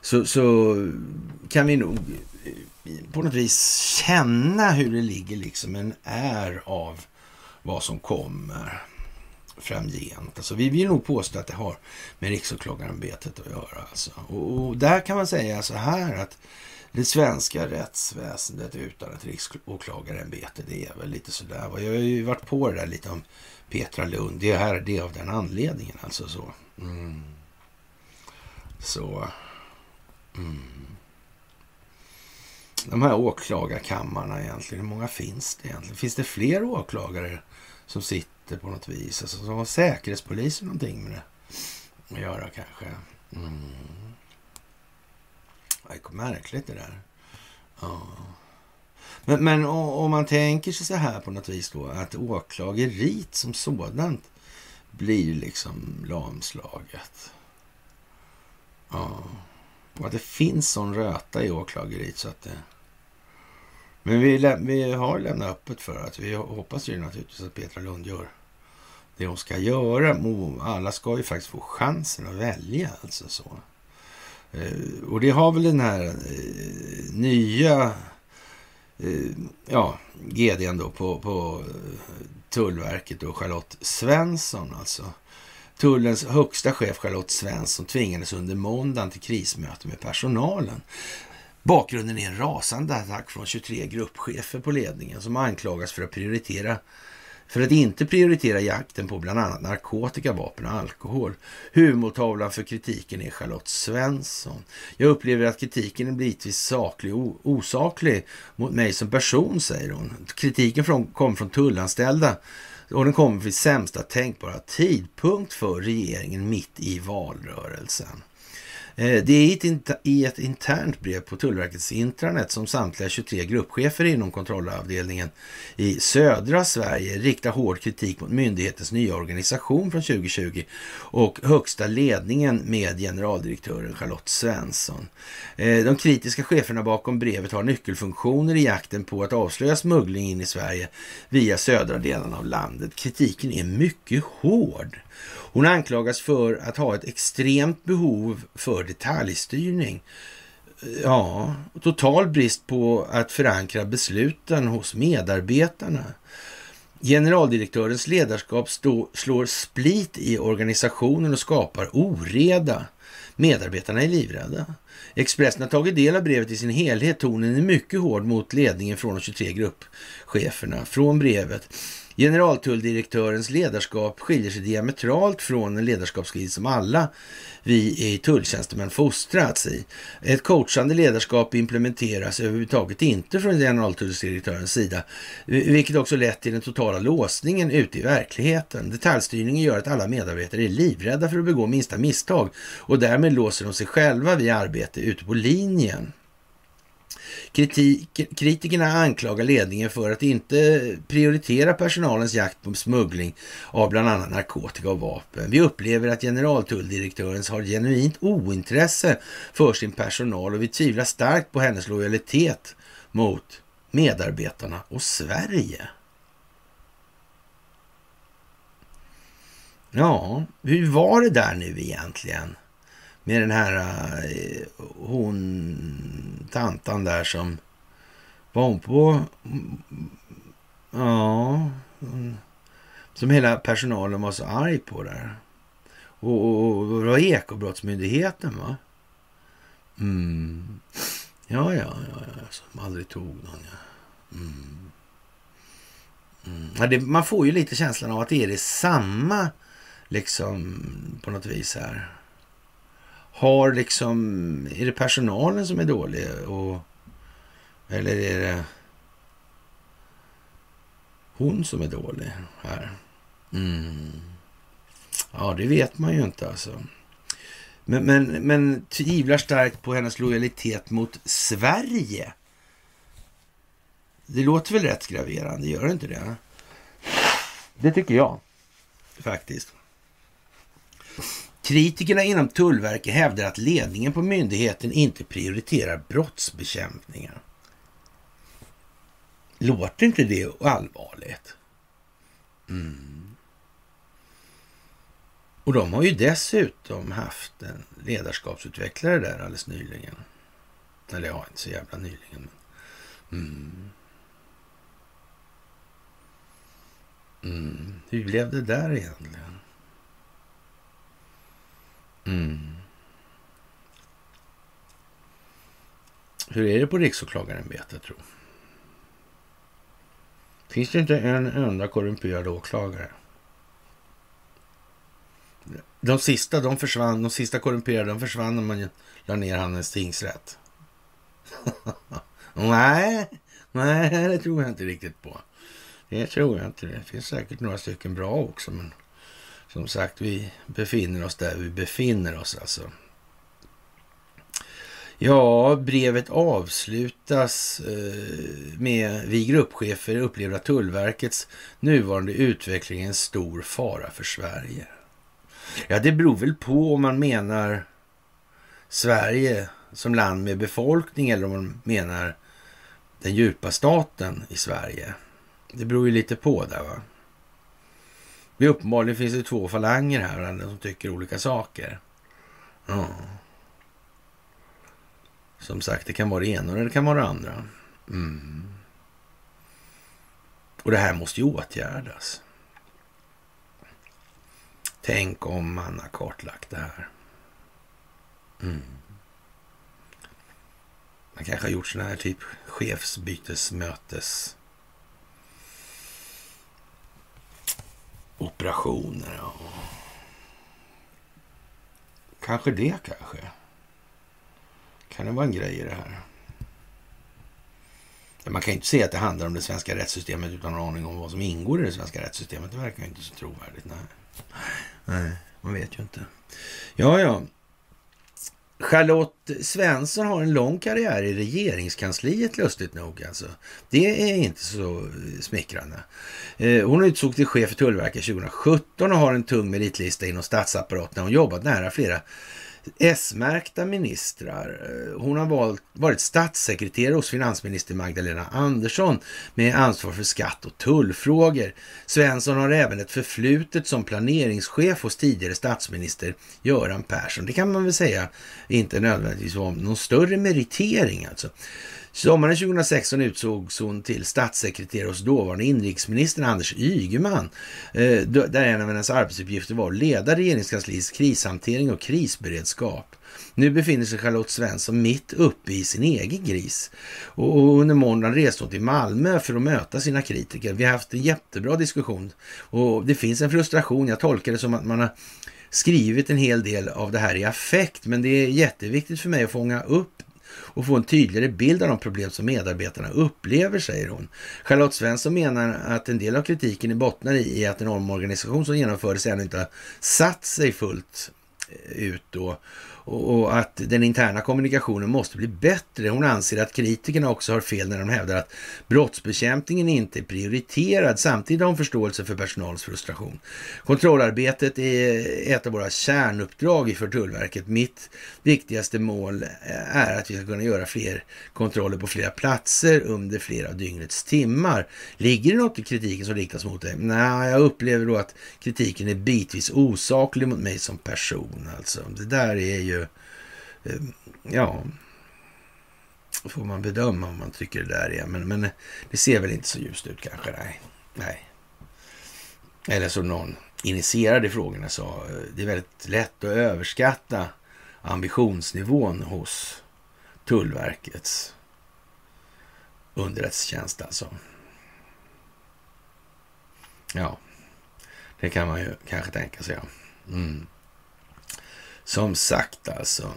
så, så kan vi nog på något vis känna hur det ligger liksom en är av vad som kommer framgent. Alltså, vi vill nog påstå att det har med Riksåklagarämbetet att göra. Alltså. Och, och, där kan man säga så här att det svenska rättsväsendet utan ett riksåklagarämbete, det är väl lite sådär. Jag har ju varit på det där lite om Petra Lund. Det är här det är av den anledningen alltså så. Mm. Så. Mm. De här åklagarkammarna egentligen, hur många finns det egentligen? Finns det fler åklagare som sitter på något vis? Alltså, som har Säkerhetspolisen någonting med det att göra kanske? Mm. Det är märkligt det där. Ja. Men, men om man tänker sig så här på något vis då, att åklageriet som sådant blir liksom lamslaget. Ja. Och att det finns sån röta i åklageriet så att det... Men vi, vi har lämnat öppet för att vi hoppas ju naturligtvis att Petra Lund gör det hon ska göra. Alla ska ju faktiskt få chansen att välja alltså så. Eh, och det har väl den här eh, nya eh, ja, GDn då på, på Tullverket och Charlotte Svensson alltså. Tullens högsta chef Charlotte Svensson tvingades under måndagen till krismöte med personalen. Bakgrunden är en rasande attack från 23 gruppchefer på ledningen som anklagas för att prioritera för att inte prioritera jakten på bland annat narkotika, vapen och alkohol. Huvudmottavlan för kritiken är Charlotte Svensson. Jag upplever att kritiken är bitvis saklig och osaklig mot mig som person, säger hon. Kritiken från, kom från tullanställda och den kommer vid sämsta tänkbara tidpunkt för regeringen mitt i valrörelsen. Eh, det är i ett internt brev på Tullverkets intranät som samtliga 23 gruppchefer inom kontrollavdelningen i södra Sverige riktar hård kritik mot myndighetens nya organisation från 2020 och högsta ledningen med generaldirektören Charlotte Svensson. Eh, de kritiska cheferna bakom brevet har nyckelfunktioner i jakten på att avslöja smuggling in i Sverige via södra delarna av landet. Kritiken är mycket hård. Hon anklagas för att ha ett extremt behov för detaljstyrning. Ja, total brist på att förankra besluten hos medarbetarna. Generaldirektörens ledarskap stå, slår split i organisationen och skapar oreda. Medarbetarna är livrädda. Expressen har tagit del av brevet i sin helhet. Tonen är mycket hård mot ledningen från de 23 gruppcheferna. Från brevet Generaltulldirektörens ledarskap skiljer sig diametralt från en ledarskapsstil som alla vi i tulltjänstemän fostrats i. Ett coachande ledarskap implementeras överhuvudtaget inte från generaltulldirektörens sida, vilket också lett till den totala låsningen ute i verkligheten. Detaljstyrningen gör att alla medarbetare är livrädda för att begå minsta misstag och därmed låser de sig själva vid arbete ute på linjen. Kritik, kritikerna anklagar ledningen för att inte prioritera personalens jakt på smuggling av bland annat narkotika och vapen. Vi upplever att generaltulldirektören har genuint ointresse för sin personal och vi tvivlar starkt på hennes lojalitet mot medarbetarna och Sverige. Ja, hur var det där nu egentligen? Med den här eh, hon, tantan där som var hon på, ja, som hela personalen var så arg på där. Och, och, och det var Ekobrottsmyndigheten va? Mm. Ja, ja, ja, ja, som aldrig tog någon. Ja. Mm. Mm. Ja, det, man får ju lite känslan av att det är det samma, liksom, på något vis här har liksom, är det personalen som är dålig? Och, eller är det hon som är dålig här? Mm. Ja, det vet man ju inte alltså. Men, men, men tvivlar starkt på hennes lojalitet mot Sverige. Det låter väl rätt graverande, gör det inte det? Det tycker jag faktiskt. Kritikerna inom Tullverket hävdar att ledningen på myndigheten inte prioriterar brottsbekämpningen. Låter inte det allvarligt? Mm. Och de har ju dessutom haft en ledarskapsutvecklare där alldeles nyligen. Eller ja, inte så jävla nyligen. Mm. Mm. Hur blev det där egentligen? Mm. Hur är det på Riksåklagarämbetet tro? Finns det inte en enda korrumperad åklagare? De sista, de försvann, de sista korrumperade, de försvann när man la ner Hannes tingsrätt. nej, nej, det tror jag inte riktigt på. Det tror jag inte. Det finns säkert några stycken bra också, men som sagt, vi befinner oss där vi befinner oss alltså. Ja, brevet avslutas eh, med vi gruppchefer upplever att Tullverkets nuvarande utveckling är en stor fara för Sverige. Ja, det beror väl på om man menar Sverige som land med befolkning eller om man menar den djupa staten i Sverige. Det beror ju lite på där va. Det uppenbarligen finns det två falanger här som tycker olika saker. Ja. Som sagt, det kan vara det ena eller det kan vara det andra. Mm. Och det här måste ju åtgärdas. Tänk om man har kartlagt det här. Mm. Man kanske har gjort sådana här typ chefsbytesmötes operationer. Ja. Kanske det kanske. Kan det vara en grej i det här? Man kan ju inte säga att det handlar om det svenska rättssystemet utan en aning om vad som ingår i det svenska rättssystemet. Det verkar inte så trovärdigt. Nej, Nej man vet ju inte. Ja, ja. Charlotte Svensson har en lång karriär i regeringskansliet lustigt nog. Alltså. Det är inte så eh, smickrande. Eh, hon utsågs till chef för Tullverket 2017 och har en tung meritlista inom statsapparaten. Hon jobbat nära flera S-märkta ministrar. Eh, hon har valt, varit statssekreterare hos finansminister Magdalena Andersson med ansvar för skatt och tullfrågor. Svensson har även ett förflutet som planeringschef hos tidigare statsminister Göran Persson. Det kan man väl säga inte nödvändigtvis var någon större meritering alltså. Sommaren 2016 utsågs hon till statssekreterare hos dåvarande inrikesministern Anders Ygeman, eh, där en av hennes arbetsuppgifter var att leda regeringskansliets krishantering och krisberedskap. Nu befinner sig Charlotte Svensson mitt uppe i sin egen gris. Och under måndagen reste hon till Malmö för att möta sina kritiker. Vi har haft en jättebra diskussion och det finns en frustration. Jag tolkar det som att man har skrivit en hel del av det här i affekt, men det är jätteviktigt för mig att fånga upp och få en tydligare bild av de problem som medarbetarna upplever, säger hon. Charlotte Svensson menar att en del av kritiken bottnar i att en omorganisation som genomfördes ännu inte har satt sig fullt ut då och att den interna kommunikationen måste bli bättre. Hon anser att kritikerna också har fel när de hävdar att brottsbekämpningen inte är prioriterad. Samtidigt har hon förståelse för personalens frustration. Kontrollarbetet är ett av våra kärnuppdrag för Tullverket. Mitt viktigaste mål är att vi ska kunna göra fler kontroller på flera platser under flera av dygnets timmar. Ligger det något i kritiken som riktas mot dig? Nej, jag upplever då att kritiken är bitvis osaklig mot mig som person. Alltså, det där är ju Eh, ja, får man bedöma om man tycker det där är. Men, men det ser väl inte så ljust ut kanske. Nej. Nej. Eller som någon initierade i frågorna sa, eh, det är väldigt lätt att överskatta ambitionsnivån hos Tullverkets underrättelsetjänst alltså. Ja, det kan man ju kanske tänka sig. Ja. Mm. Som sagt alltså.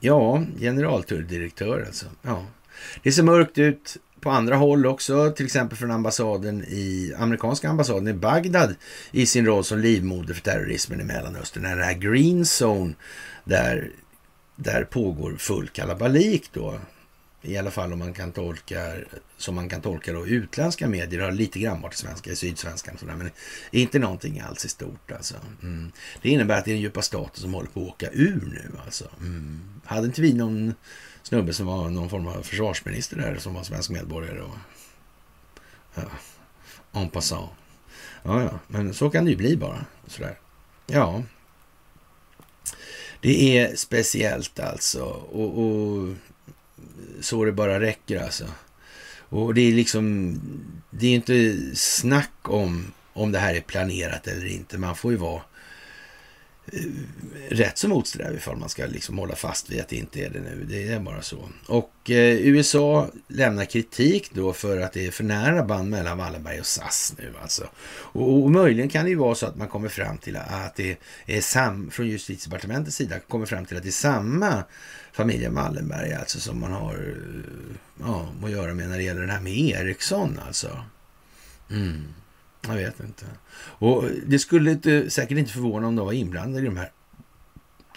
Ja, generaltulldirektör alltså. Ja. Det ser mörkt ut på andra håll också, till exempel från ambassaden i amerikanska ambassaden i Bagdad i sin roll som livmoder för terrorismen i Mellanöstern. Den här green zone där, där pågår full kalabalik då i alla fall om man kan tolka, som man kan tolka då, utländska medier har lite grann varit svenska, i sydsvenskan och sådär, men inte någonting alls i stort alltså. Mm. Det innebär att det är den djupa staten som håller på att åka ur nu alltså. Mm. Hade inte vi någon snubbe som var någon form av försvarsminister där som var svensk medborgare? Och, ja, en passant. Ja, ja, men så kan det ju bli bara. Sådär. Ja. Det är speciellt alltså. Och, och så det bara räcker alltså. Och det är liksom, det är inte snack om om det här är planerat eller inte. Man får ju vara eh, rätt så motsträvig ifall man ska liksom hålla fast vid att det inte är det nu. Det är bara så. Och eh, USA lämnar kritik då för att det är för nära band mellan Wallenberg och SAS nu alltså. Och, och, möjligen kan det ju vara så att man kommer fram till att det är sam, från justitiedepartementets sida kommer fram till att det är samma familjen Wallenberg alltså som man har eh, ja, att göra med när det gäller det här med Ericsson alltså. Mm. Jag vet inte. Och det skulle inte, säkert inte förvåna om de var inblandade i de här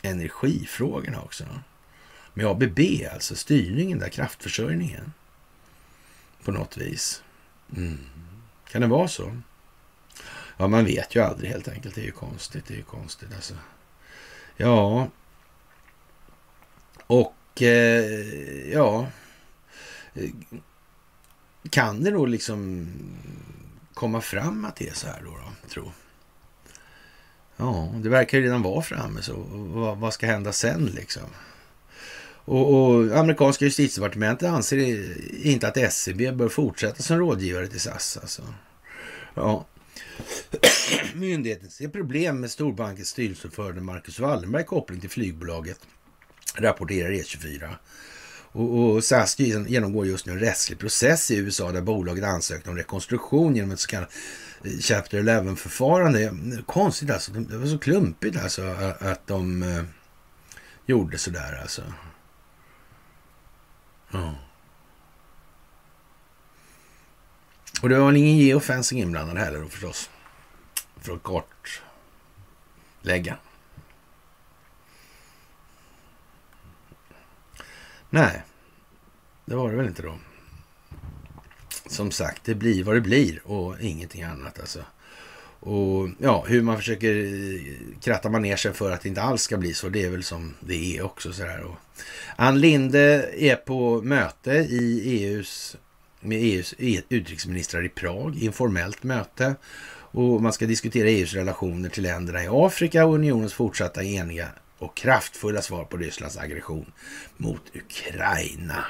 energifrågorna också. Med ABB, alltså styrningen där, kraftförsörjningen. På något vis. Mm. Kan det vara så? Ja, man vet ju aldrig helt enkelt. Det är ju konstigt. Det är ju konstigt alltså. Ja, och eh, ja, kan det då liksom komma fram att det är så här då, då tro? Ja, det verkar ju redan vara framme, så vad, vad ska hända sen liksom? Och, och, amerikanska justitiedepartementet anser inte att SCB bör fortsätta som rådgivare till SAS. Alltså. Ja. Myndigheten ser problem med storbankens styrelseordförande Marcus Wallenberg koppling till flygbolaget rapporterar E24. Och, och SAS genomgår just nu en rättslig process i USA där bolaget ansökte om rekonstruktion genom ett så kallat eh, Chapter 11-förfarande. Konstigt alltså. Det var så klumpigt alltså att de eh, gjorde sådär alltså. Ja. Och det var väl ingen geofencing inblandad heller då förstås. För att kartlägga. Nej, det var det väl inte då. Som sagt, det blir vad det blir och ingenting annat alltså. Och ja, hur man försöker eh, kratta manegen för att det inte alls ska bli så, det är väl som det är också. Så här. Och Ann Linde är på möte i EUs, med EUs e-, utrikesministrar i Prag, informellt möte. Och man ska diskutera EUs relationer till länderna i Afrika och unionens fortsatta eniga och kraftfulla svar på Rysslands aggression mot Ukraina.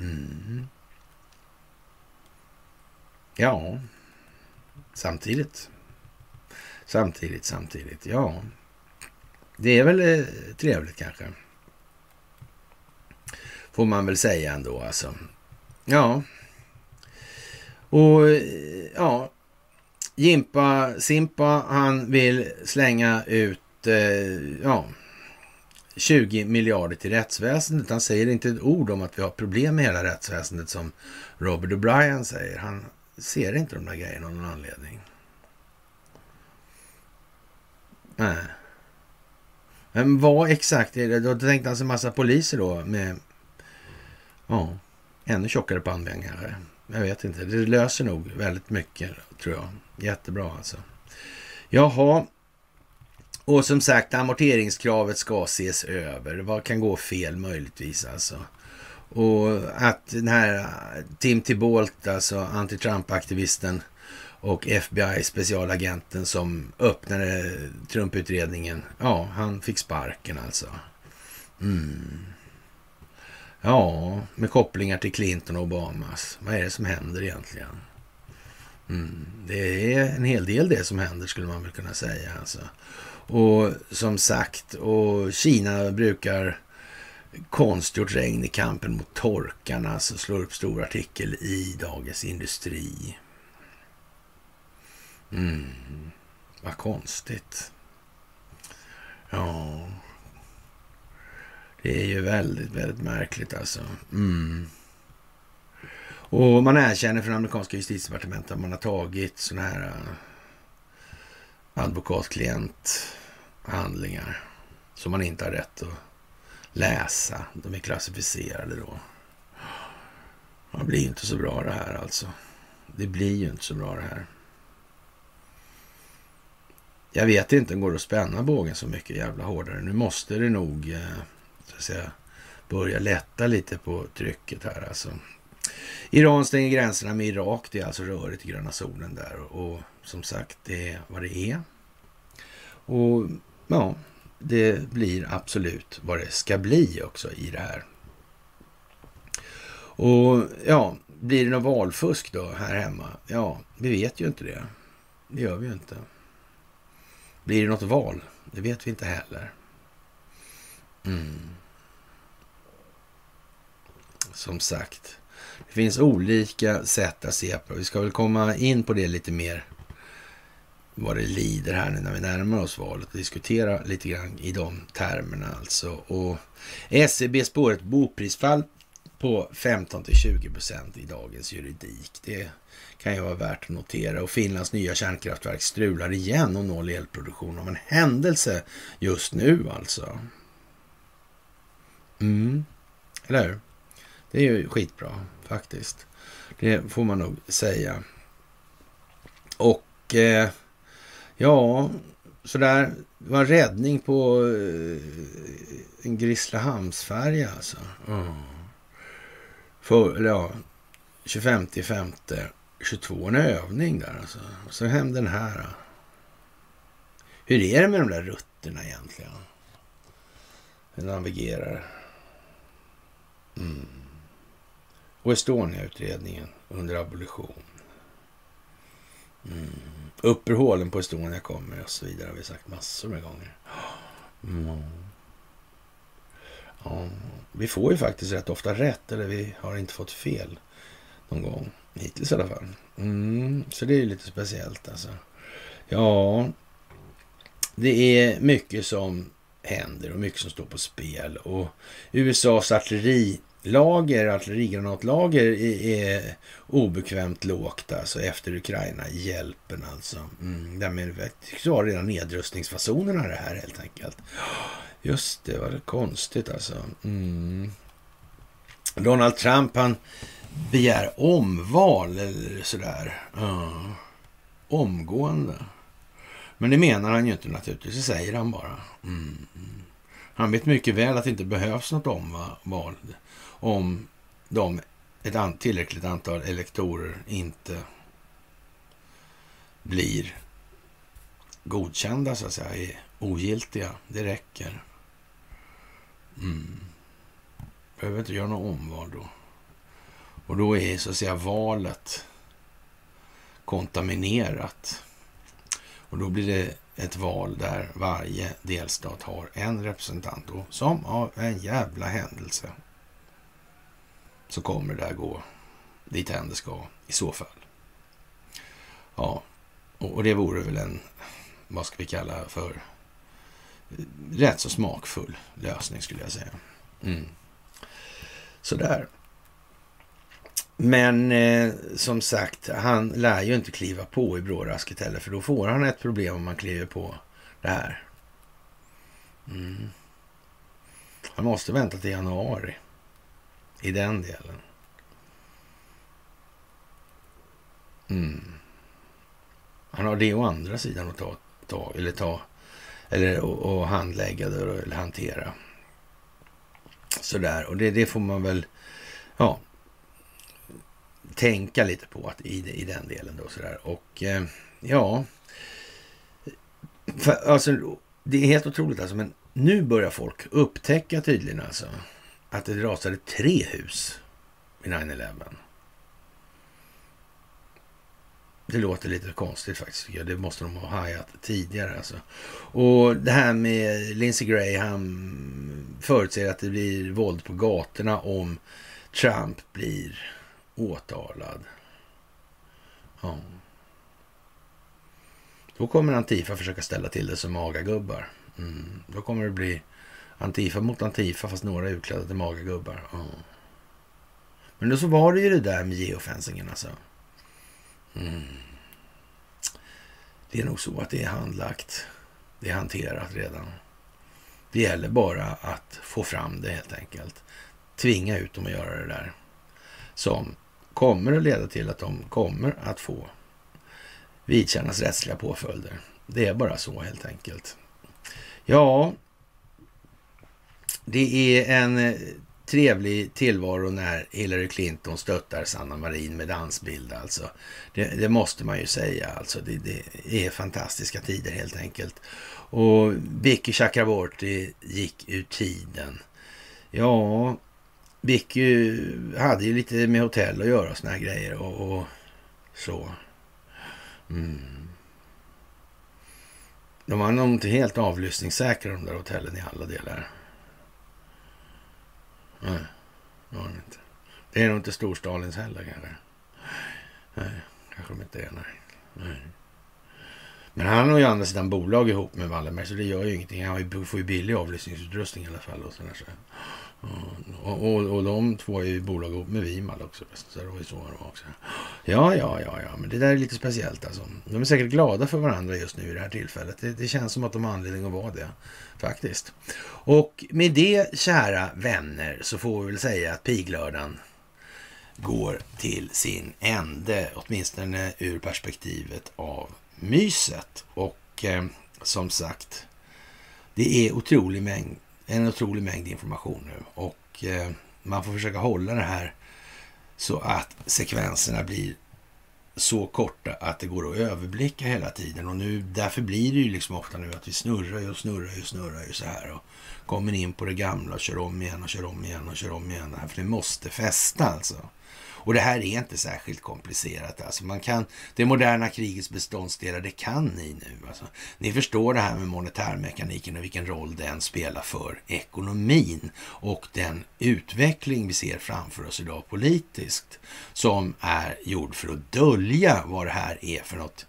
Mm. Ja, samtidigt. Samtidigt, samtidigt. Ja, det är väl eh, trevligt kanske. Får man väl säga ändå alltså. Ja. Och eh, ja, Jimpa Simpa han vill slänga ut Eh, ja, 20 miljarder till rättsväsendet. Han säger inte ett ord om att vi har problem med hela rättsväsendet som Robert O'Brien säger. Han ser inte de där grejerna av någon anledning. Nej. Men vad exakt är det? Då tänkte han sig massa poliser då med ja, ännu tjockare pannben kanske. Jag vet inte. Det löser nog väldigt mycket tror jag. Jättebra alltså. Jaha. Och som sagt, amorteringskravet ska ses över. Vad kan gå fel möjligtvis alltså? Och att den här äh, Tim Tibolt, alltså anti-Trump-aktivisten och FBI-specialagenten som öppnade Trump-utredningen, ja, han fick sparken alltså. Mm. Ja, med kopplingar till Clinton och Obamas. Alltså. Vad är det som händer egentligen? Mm. Det är en hel del det som händer skulle man väl kunna säga. Alltså. Och som sagt, och Kina brukar konstgjort regn i kampen mot torkarna, så alltså slår upp stor artikel i Dagens Industri. Mm. Vad konstigt. Ja, det är ju väldigt, väldigt märkligt alltså. Mm. Och man erkänner från amerikanska justitiedepartementet att man har tagit sådana här äh, advokatklient handlingar som man inte har rätt att läsa. De är klassificerade då. Det blir ju inte så bra det här alltså. Det blir ju inte så bra det här. Jag vet inte, går det att spänna bågen så mycket jävla hårdare? Nu måste det nog eh, så att säga, börja lätta lite på trycket här alltså. Iran stänger gränserna med Irak. Det är alltså rörigt i gröna zonen där. Och som sagt, det är vad det är. Och ja, det blir absolut vad det ska bli också i det här. Och ja, blir det något valfusk då här hemma? Ja, vi vet ju inte det. Det gör vi ju inte. Blir det något val? Det vet vi inte heller. Mm. Som sagt, det finns olika sätt att se på Vi ska väl komma in på det lite mer vad det lider här nu när vi närmar oss valet och diskutera lite grann i de termerna alltså. Och SCB spår ett boprisfall på 15 till 20 procent i dagens juridik. Det kan ju vara värt att notera. Och Finlands nya kärnkraftverk strular igen och noll elproduktion av en händelse just nu alltså. Mm, eller hur? Det är ju skitbra faktiskt. Det får man nog säga. Och eh, ja, sådär. Det var en räddning på eh, en Grisslehamnsfärja alltså. Mm. För, ja, 25 5 22, en övning där alltså. Och så hände den här. Hur är det med de där rutterna egentligen? Hur navigerar? Mm. Och Estonia-utredningen under abolition. Mm upp ur hålen på Estonia kommer och så vidare har vi sagt massor med gånger. Mm. Ja, vi får ju faktiskt rätt ofta rätt, eller vi har inte fått fel någon gång. Hittills i alla fall. Mm, så det är ju lite speciellt alltså. Ja, det är mycket som händer och mycket som står på spel. Och USAs artilleri lager, artillerigranatlager är obekvämt lågt alltså efter Ukraina-hjälpen alltså. Mm, därmed tycks vara redan nedrustningsfasonerna det här helt enkelt. Just det, vad konstigt alltså. Mm. Donald Trump han begär omval eller sådär. Uh. Omgående. Men det menar han ju inte naturligtvis, det säger han bara. Mm. Han vet mycket väl att det inte behövs något omval om de, ett an, tillräckligt antal elektorer inte blir godkända, så att säga, är ogiltiga. Det räcker. Mm. Behöver inte göra något omval då. Och då är så att säga valet kontaminerat. Och då blir det ett val där varje delstat har en representant. Och som av en jävla händelse så kommer det där gå dit det ska i så fall. Ja, och det vore väl en, vad ska vi kalla för, rätt så smakfull lösning skulle jag säga. Mm. Sådär. Men eh, som sagt, han lär ju inte kliva på i brådrasket heller, för då får han ett problem om man kliver på det här. Mm. Han måste vänta till januari i den delen. Mm. Han har det å andra sidan att ta, ta eller ta eller och, handlägga det eller hantera. Sådär, och det, det får man väl ja, tänka lite på att i, i den delen då sådär. Och eh, ja, för, alltså det är helt otroligt alltså, men nu börjar folk upptäcka tydligen alltså att det rasade tre hus vid 9-11. Det låter lite konstigt faktiskt. Det måste de ha hajat tidigare. Alltså. Och det här med Lindsey Graham förutser att det blir våld på gatorna om Trump blir åtalad. Ja. Då kommer Antifa försöka ställa till det som magagubbar. Mm. Då kommer det bli Antifa mot Antifa fast några är utklädda till magagubbar. Ja. Men då så var det ju det där med geofencingen alltså. Mm. Det är nog så att det är handlagt. Det är hanterat redan. Det gäller bara att få fram det helt enkelt. Tvinga ut dem att göra det där. Som kommer att leda till att de kommer att få vidkännas rättsliga påföljder. Det är bara så helt enkelt. Ja, det är en eh, trevlig tillvaro när Hillary Clinton stöttar Sanna Marin med dansbild alltså. Det, det måste man ju säga alltså. Det, det, är fantastiska tider helt enkelt. Och Vicky Chakraborty gick ur tiden. Ja, Vicky hade ju lite med hotell att göra och såna här grejer och, och så. Mm. De var nog inte helt avlyssningssäkra de där hotellen i alla delar. Nej, det var de inte. Det är nog inte Storstalins heller kanske. Nej, kanske de inte är. Nej. nej. Men han har ju andra sidan bolag ihop med Wallenberg så det gör ju ingenting. Han får ju billig avlyssningsutrustning i alla fall. Och, sådär, så och, och, och de två är ju bolag ihop med Vimal också. Så det var ju så det också. Ja, ja, ja, ja, men det där är lite speciellt alltså. De är säkert glada för varandra just nu i det här tillfället. Det, det känns som att de har anledning att vara det faktiskt. Och med det, kära vänner, så får vi väl säga att piglördan går till sin ände, åtminstone ur perspektivet av myset. Och eh, som sagt, det är otrolig mängd, en otrolig mängd information nu och eh, man får försöka hålla det här så att sekvenserna blir så korta att det går att överblicka hela tiden. Och nu, därför blir det ju liksom ofta nu att vi snurrar och snurrar och snurrar ju så här och kommer in på det gamla och kör om igen och kör om igen och kör om igen. För det måste fästa alltså. Och det här är inte särskilt komplicerat. Alltså man kan, det moderna krigets beståndsdelar, det kan ni nu. Alltså. Ni förstår det här med monetärmekaniken och vilken roll den spelar för ekonomin och den utveckling vi ser framför oss idag politiskt som är gjord för att dölja vad det här är för något,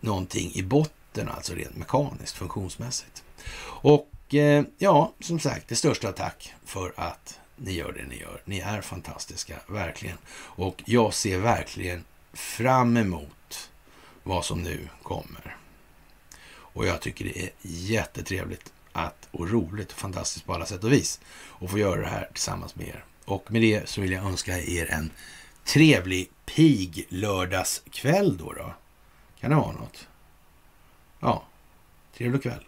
någonting i botten, alltså rent mekaniskt, funktionsmässigt. Och eh, ja, som sagt, det största tack för att ni gör det ni gör. Ni är fantastiska, verkligen. Och jag ser verkligen fram emot vad som nu kommer. Och jag tycker det är jättetrevligt att, och roligt och fantastiskt på alla sätt och vis att få göra det här tillsammans med er. Och med det så vill jag önska er en trevlig pig lördagskväll då, då. Kan det vara något? Ja, trevlig kväll.